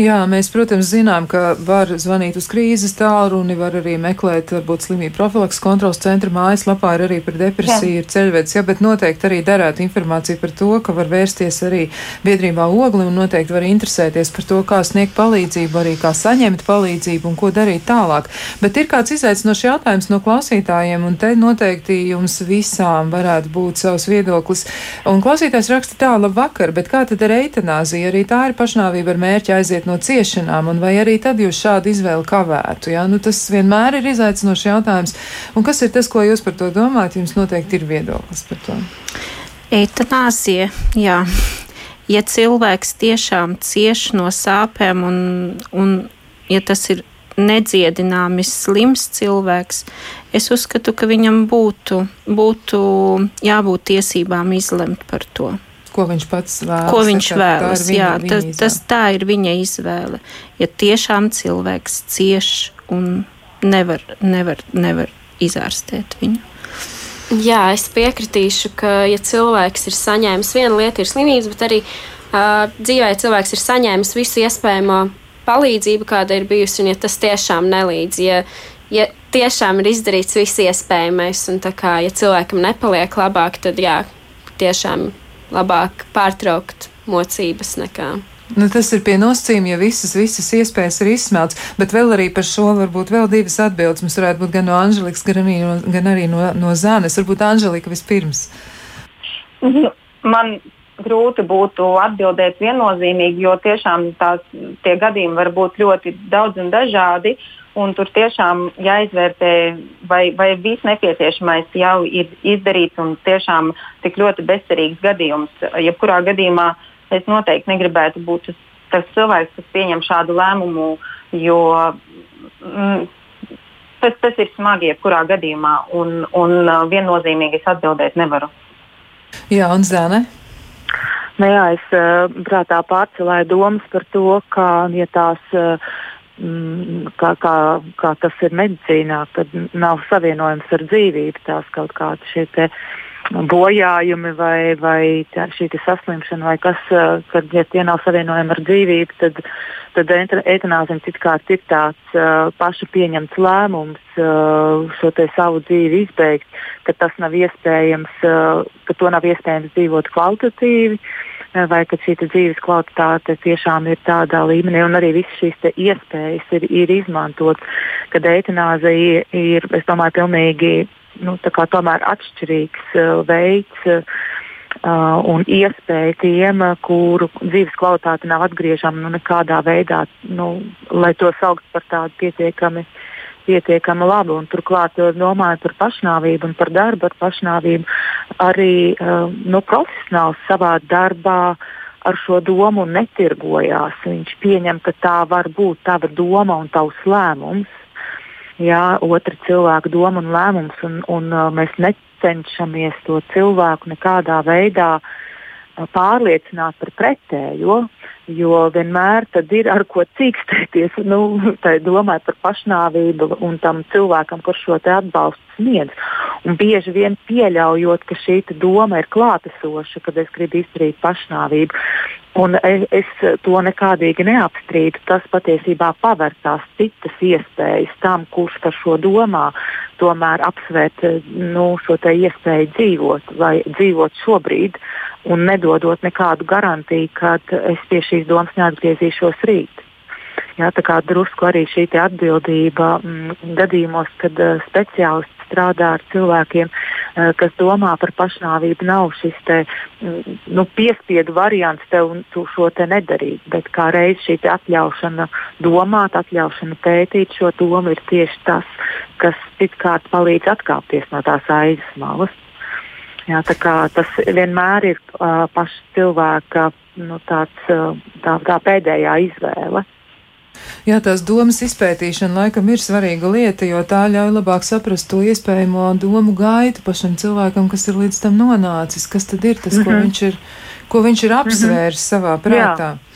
S2: Jā, mēs, protams, zinām, ka var zvanīt uz krīzes tālruni, var arī meklēt, varbūt slimību profilaks kontrols centra mājaslapā ir arī par depresiju, jā. ir ceļvedis, jā, bet noteikti arī derētu informāciju par to, ka var vērsties arī biedrībā ogli un noteikti var interesēties par to, kā sniegt palīdzību, arī kā saņemt palīdzību un ko darīt tālāk. Bet ir kāds izaicinošs jautājums no klausītājiem, un te noteikti jums visām varētu būt savs viedoklis. Un klausītājs raksta tā, labvakar, bet kā tad ar eitanāziju? Arī tā ir pašnāvība ar mērķi aiziet no ciešanām, un vai arī tad jūs šādu izvēli kavētu? Ja? Nu, tas vienmēr ir izaicinošs jautājums. Un kas ir tas, ko jūs par to domājat? Jums noteikti ir viedoklis par to.
S3: Eitanāzija, jā. Ja cilvēks tiešām cieš no sāpēm, un, un ja tas ir nedziedināmi slims cilvēks, es uzskatu, ka viņam būtu, būtu jābūt tiesībām izlemt par to.
S2: Ko viņš pats vēlas?
S3: Ko viņš vēlas? Viņa, jā, viņa tas, izvēle. tas tā ir viņa izvēle. Ja tiešām cilvēks cieš un nevar, nevar, nevar izārstēt viņu.
S5: Jā, es piekritīšu, ka, ja cilvēks ir saņēmis vienu lietu, ir slimības, bet arī uh, dzīvē cilvēks ir saņēmis visu iespējamo palīdzību, kāda ir bijusi, un ja tas tiešām nelīdz, ja, ja tiešām ir izdarīts viss iespējamais, un tā kā, ja cilvēkam nepaliek labāk, tad jā, tiešām labāk pārtraukt mocības nekā.
S2: Nu, tas ir pie nosacījuma, ja visas, visas iespējas ir izsmelts, bet vēl arī par šo varbūt vēl divas atbildes. Mums varētu būt gan no Anželikas, gan arī no, gan arī no, no Zānes. Varbūt Anželika vispirms.
S4: Nu, man grūti būtu atbildēt viennozīmīgi, jo tiešām tās, tie gadījumi var būt ļoti daudz un dažādi. Uh, Un tur tiešām jāizvērtē, vai, vai viss nepieciešamais jau ir izdarīts un tiešām tik ļoti bezcerīgs gadījums. Jebkurā gadījumā es noteikti negribētu būt tas, tas cilvēks, kas pieņem šādu lēmumu, jo mm, tas, tas ir smagi jebkurā gadījumā un, un uh, viennozīmīgi es atbildēt nevaru.
S2: Jā, un Zēne?
S6: Nu jā, es uh, prātā pārcelēju domas par to, ka ja tās uh, kā, kā, kā tas ir medicīnā, kad nav savienojams ar dzīvību, tās kaut kādi šie bojājumi vai, vai tā, šī saslimšana, vai kas, kad ja tie nav savienojami ar dzīvību, tad, tad eitanāzija citkārt ir tāds uh, paša pieņemts lēmums uh, šo savu dzīvi izbeigt, ka tas nav iespējams, uh, ka to nav iespējams dzīvot kvalitatīvi. Uh, vai ka šī dzīves kvalitāte tiešām ir tādā līmenī, un arī visas šīs iespējas ir, ir izmantotas, kad eitanāzija ir, es domāju, pilnīgi nu, atšķirīgs uh, veids. Uh, un iespēja tiem, kuru dzīves kvalitāte nav atgriežama nu, nekādā veidā, nu, lai to saukt par tādu pietiekami uh, pietiekami labi. Un, turklāt, domājot par pašnāvību un par darbu ar pašnāvību, arī uh, nu, profesionāls savā darbā ar šo domu netirgojās. Viņš pieņem, ka tā var būt tava doma un tavs lēmums. Jā, otra cilvēka doma un lēmums, un, un uh, mēs necenšamies to cilvēku nekādā veidā uh, pārliecināt par pretējo. Jo vienmēr ir ar ko cīkstēties, nu, domāt par pašnāvību un tam cilvēkam, kurš šo atbalstu sniedz. Un bieži vien pieļaujot, ka šī doma ir klātesoša, kad es gribu izdarīt pašnāvību. Un es, es to nekādīgi neapstrīdu. Tas patiesībā paver tās citas iespējas tam, kurš par šo domā, tomēr apsvērt nu, šo iespēju dzīvot vai dzīvot šobrīd un nedodot nekādu garantiju, ka es pie šīs domas neatgriezīšos rīt. Jā, tā kā drusku arī šī atbildība m, mm, gadījumos, kad uh, speciālists strādā ar cilvēkiem, uh, kas domā par pašnāvību, nav šis te, mm, nu, piespiedu variants tev šo te nedarīt, bet kā reiz šī atļaušana domāt, atļaušana pētīt šo domu ir tieši tas, kas pitkārt palīdz atkāpties no tās aizas malas. Jā, tas vienmēr ir uh, paša cilvēka nu, tāds, uh, tā, tā pēdējā izvēle.
S2: Jā, tās domas izpētīšana laikam ir svarīga lieta, jo tā ļauj labāk saprast to iespējamo domu gaitu pašam cilvēkam, kas ir līdz tam nonācis, kas tad ir tas, mm -hmm. ko, mhm. viņš ir, ko viņš ir apsvērs mm -hmm. savā prātā. Jā.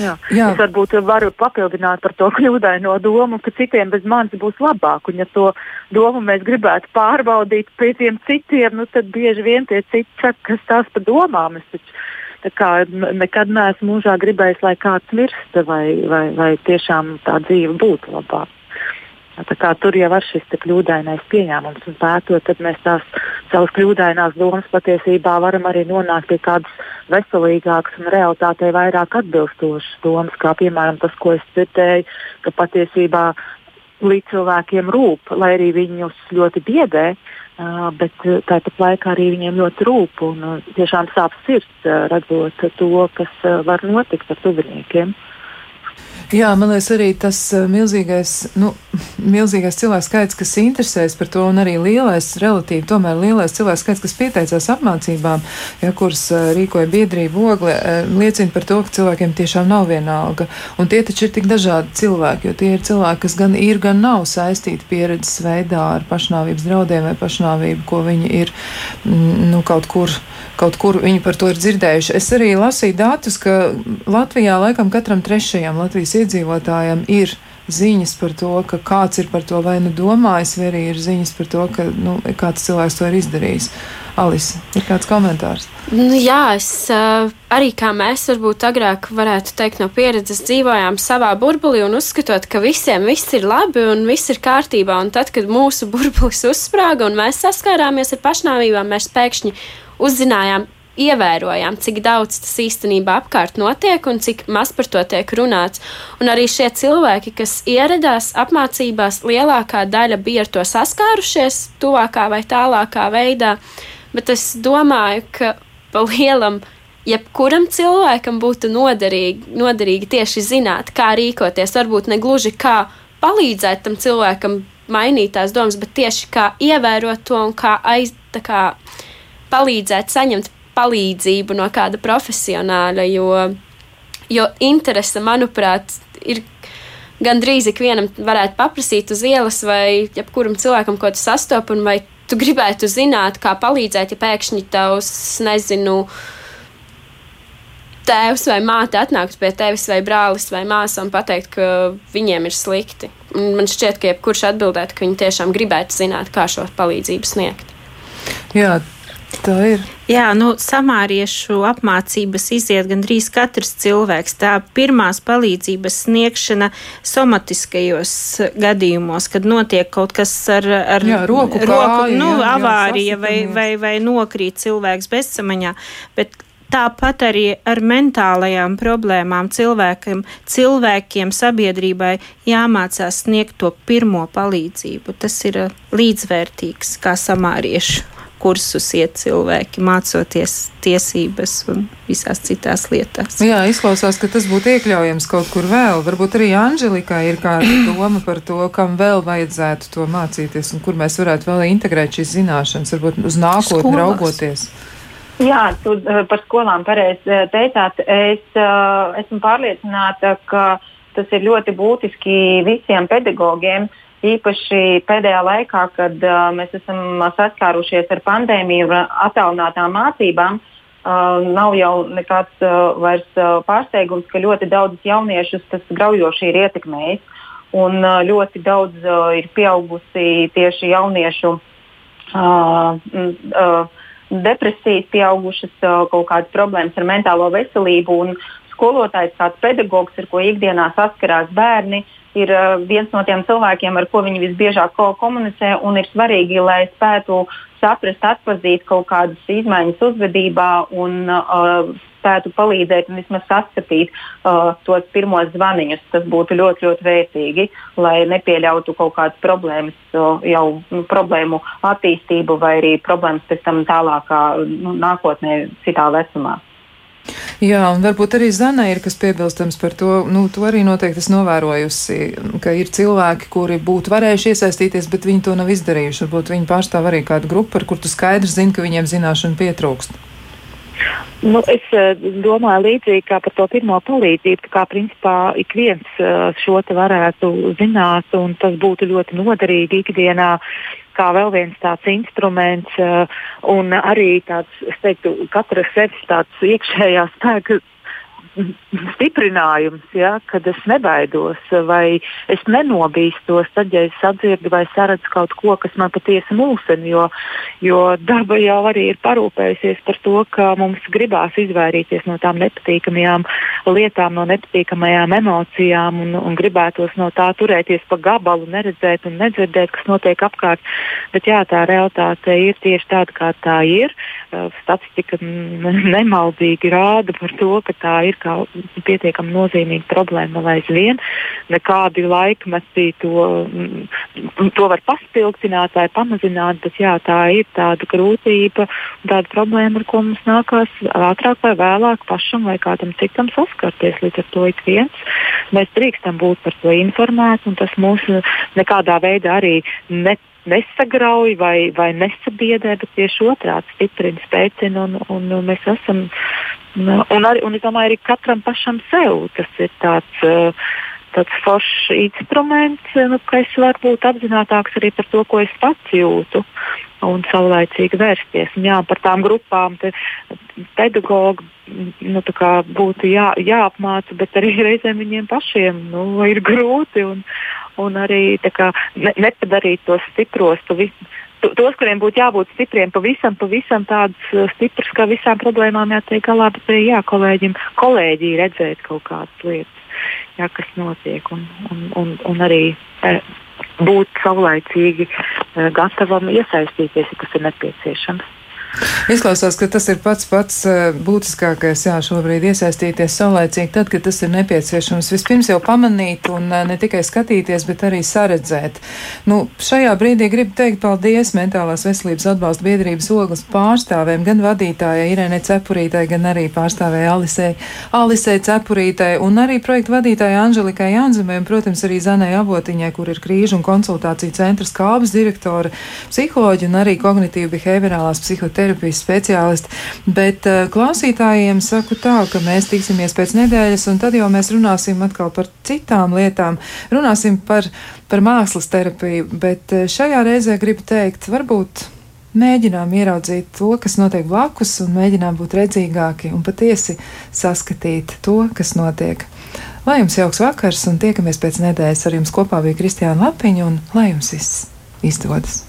S6: Jā. Jā. Es varbūt varu papildināt par to kļūdaino domu, ka citiem bez manis būs labāk. Un, ja to domu mēs gribētu pārbaudīt pie tiem citiem, nu, tad bieži vien tie citi saka, kas tās pa domām. Es taču nekad neesmu mūžā gribējis, lai kāds mirst vai, vai, vai tiešām tā dzīve būtu labāka. Tur jau ir šis kļūdainais pieņēmums, un pētot, tad mēs tās savas kļūdainās domas patiesībā varam arī nonākt pie kādas veselīgākas un realitātei vairāk atbilstošas domas, kā piemēram tas, ko es dzirdēju, ka patiesībā līdz cilvēkiem rūp, lai arī viņus ļoti biedē, bet tāpat laikā arī viņiem ļoti rūp un tiešām sāp sirds, redzot to, kas var notikt ar tuviniekiem.
S2: Jā, man liekas, arī tas eh, milzīgais, nu, milzīgais cilvēks skaits, kas interesēs par to, un arī lielais, relatīvi, tomēr lielais cilvēks skaits, kas pieteicās apmācībām, ja, kuras eh, rīkoja biedrība ogle, eh, liecina par to, ka cilvēkiem tiešām nav vienalga. Un tie taču ir tik dažādi cilvēki, jo tie ir cilvēki, kas gan ir, gan nav saistīti pieredzes veidā ar pašnāvības draudiem vai pašnāvību, ko viņi ir, mm, nu, kaut kur kaut kur viņi par to ir dzirdējuši. Es arī lasīju datus, ka Latvijā laikam katram trešajam Latvijas iedzīvotājam ir ziņas par to, ka kāds ir par to vai nu domājis, vai arī ir ziņas par to, ka nu, kāds cilvēks to ir izdarījis. Alisa, ir kāds komentārs?
S5: Nu, jā, es arī kā mēs varbūt agrāk varētu teikt no pieredzes dzīvojām savā burbulī un uzskatot, ka visiem viss ir labi un viss ir kārtībā. Un tad, kad mūsu burbulis uzsprāga un mēs saskārāmies ar pašnāvībām, mēs pēkšņi uzzinājām, ievērojām, cik daudz tas īstenībā apkārt notiek un cik maz par to tiek runāts. Un arī šie cilvēki, kas ieradās apmācībās, lielākā daļa bija ar to saskārušies tuvākā vai tālākā veidā. Bet es domāju, ka pa lielam jebkuram cilvēkam būtu noderīgi, noderīgi tieši zināt, kā rīkoties. Varbūt ne gluži kā palīdzēt tam cilvēkam mainīt tās domas, bet tieši kā ievērot to un kā aiz. Kā, palīdzēt saņemt palīdzību no kāda profesionāļa, jo, jo interese, manuprāt, ir gandrīz ikvienam varētu paprasīt uz ielas vai jebkuram cilvēkam, ko tu sastopi, un vai tu gribētu zināt, kā palīdzēt, ja pēkšņi tavs, nezinu, tēvs vai māte atnāktu pie tevis, vai brālis vai māsa un pateikt, ka viņiem ir slikti. Un man šķiet, ka jebkurš atbildētu, ka viņi tiešām gribētu zināt, kā šo palīdzību sniegt.
S2: Jā, Tā ir.
S3: Jā, nu, samāriešu apmācības iziet gandrīz katrs cilvēks. Tā pirmās palīdzības sniegšana somatiskajos gadījumos, kad notiek kaut kas ar, ar
S2: jā, roku, roku kāju,
S3: nu,
S2: jā,
S3: avārija jā, vai, vai, vai nokrīt cilvēks bezsamaņā. Bet Tāpat arī ar mentālajām problēmām cilvēkiem, cilvēkiem sabiedrībai jāmācās sniegt to pirmo palīdzību. Tas ir līdzvērtīgs kā samāriešu kursus iet cilvēki, mācoties tiesības un visās citās lietās.
S2: Jā, izklausās, ka tas būtu iekļaujams kaut kur vēl. Varbūt arī Anželikai ir kāda doma par to, kam vēl vajadzētu to mācīties un kur mēs varētu vēl integrēt šīs zināšanas, varbūt uz nākotni Skolās. raugoties.
S4: Jā, tu uh, par skolām pareizi uh, teicāt. Es uh, esmu pārliecināta, ka tas ir ļoti būtiski visiem pedagogiem. Uh, īpaši pēdējā laikā, kad uh, mēs esam saskārušies ar pandēmiju attālinātām mācībām, uh, nav jau nekāds uh, vairs, uh, pārsteigums, ka ļoti daudzus jauniešus tas graujoši ir ietekmējis. Un uh, ļoti daudz uh, ir pieaugusi tieši jauniešu uh, uh, depresijas, pieaugušas uh, kaut kādas problēmas ar mentālo veselību. Un skolotājs, kāds pedagogs, ar ko ikdienā saskarās bērni, uh, ir uh, viens no tiem cilvēkiem, ar ko viņi visbiežāk ko komunicē, un ir svarīgi, lai spētu saprast, atpazīt kaut kādas izmaiņas uzvedībā un uh, spētu palīdzēt un vismaz saskatīt uh, tos pirmos zvaniņus. Tas būtu ļoti, ļoti vērtīgi, lai nepieļautu kaut kādas problēmas, uh, jau nu, problēmu attīstību vai arī problēmas pēc tam tālākā nu, nākotnē, citā vecumā.
S2: Jā, un varbūt arī Zana ir kas piebilstams par to, nu, to arī noteikti es novērojusi, ka ir cilvēki, kuri būtu varējuši iesaistīties, bet viņi to nav izdarījuši. Varbūt viņi pārstāv arī kādu grupu, par kur tu skaidri zini, ka viņiem zināšana pietrūkst.
S6: Nu, es uh, domāju, līdzīgi kā par to pirmo palīdzību, kā principā ik viens uh, šo te varētu zināt, un tas būtu ļoti noderīgi ikdienā kā vēl viens tāds instruments, uh, un arī tāds, es teiktu, katra sevis tāds iekšējā spēka stiprinājums, ja, kad es nebaidos vai es nenobīstos, tad, ja es sadzirdu vai saredzu kaut ko, kas man patiesi mūsina, jo, jo daba jau arī ir parūpējusies par to, ka mums gribās izvairīties no tām nepatīkamajām lietām, no nepatīkamajām emocijām un, un gribētos no tā turēties pa gabalu, neredzēt un nedzirdēt, kas notiek apkārt. Bet jā, tā realitāte ir tieši tāda, kā tā ir. Statistika nemaldīgi rāda par to, ka tā ir kā pietiekami nozīmīga problēma vēl aizvien. Nekādi laikmeti to, to var paspildināt vai pamazināt, bet jā, tā ir tāda grūtība, tāda problēma, ar ko mums nākās ātrāk vai vēlāk pašam vai kādam citam saskarties. Līdz ar to ik viens mēs drīkstam būt par to informēti, un tas mūs nekādā veidā arī ne nesagrauj vai, vai nesabiedē, bet tieši otrādi stiprina, spēcina. Un, un, un mēs esam un, arī, un es domāju, arī katram pašam sev tas ir tāds. Uh, tāds foršs instruments, nu, ka es varu būt apzinātāks arī par to, ko es pats jūtu un saulēcīgi vērsties. Un, jā, par tām grupām pedagogi nu, būtu jā, jāapmāca, bet arī reizēm viņiem pašiem nu, ir grūti un, un arī kā, ne, nepadarīt tos stipros. Visu, tos, kuriem būtu jābūt stipriem, pavisam, pavisam tādus uh, stiprus, kā visām problēmām jātiek galā, bet arī jā, kolēģim, kolēģi redzēt kaut kādas lietas, jā, kas notiek, un, un, un, un arī e, būt saulaicīgi e, gatavam iesaistīties, ja tas ir nepieciešams.
S2: Izklausās, ka tas ir pats pats eh, būtiskākais, jā, šobrīd iesaistīties saulēcīgi tad, kad tas ir nepieciešams. Vispirms jau pamanīt un eh, ne tikai skatīties, bet arī saredzēt. Nu, šajā brīdī gribu teikt paldies Mentālās veselības atbalsta biedrības ogles pārstāvēm, gan vadītājai Irēnai Cepurītai, gan arī pārstāvēja Alisei, Alisei Cepurītai un arī projektu vadītājai Anželikai Janzemē un, protams, arī Zanai Avotiņai, kur ir krīžu un konsultāciju centras kābas direktora, psiholoģi un arī kognitīvi behaviorālās psihoterapijas terapijas speciālisti. Bet uh, klausītājiem saku tā, ka mēs tiksimies pēc nedēļas, un tad jau mēs runāsim atkal par citām lietām. Runāsim par, par mākslas terapiju, bet uh, šajā reizē gribu teikt, varbūt. Mēģinām ieraudzīt to, kas notiek blakus, un mēģinām būt redzīgāki un patiesi saskatīt to, kas notiek. Lai jums jauks vakars, un tiekamies pēc nedēļas ar jums kopā bija Kristiāna Lapiņa, un lai jums viss izdodas!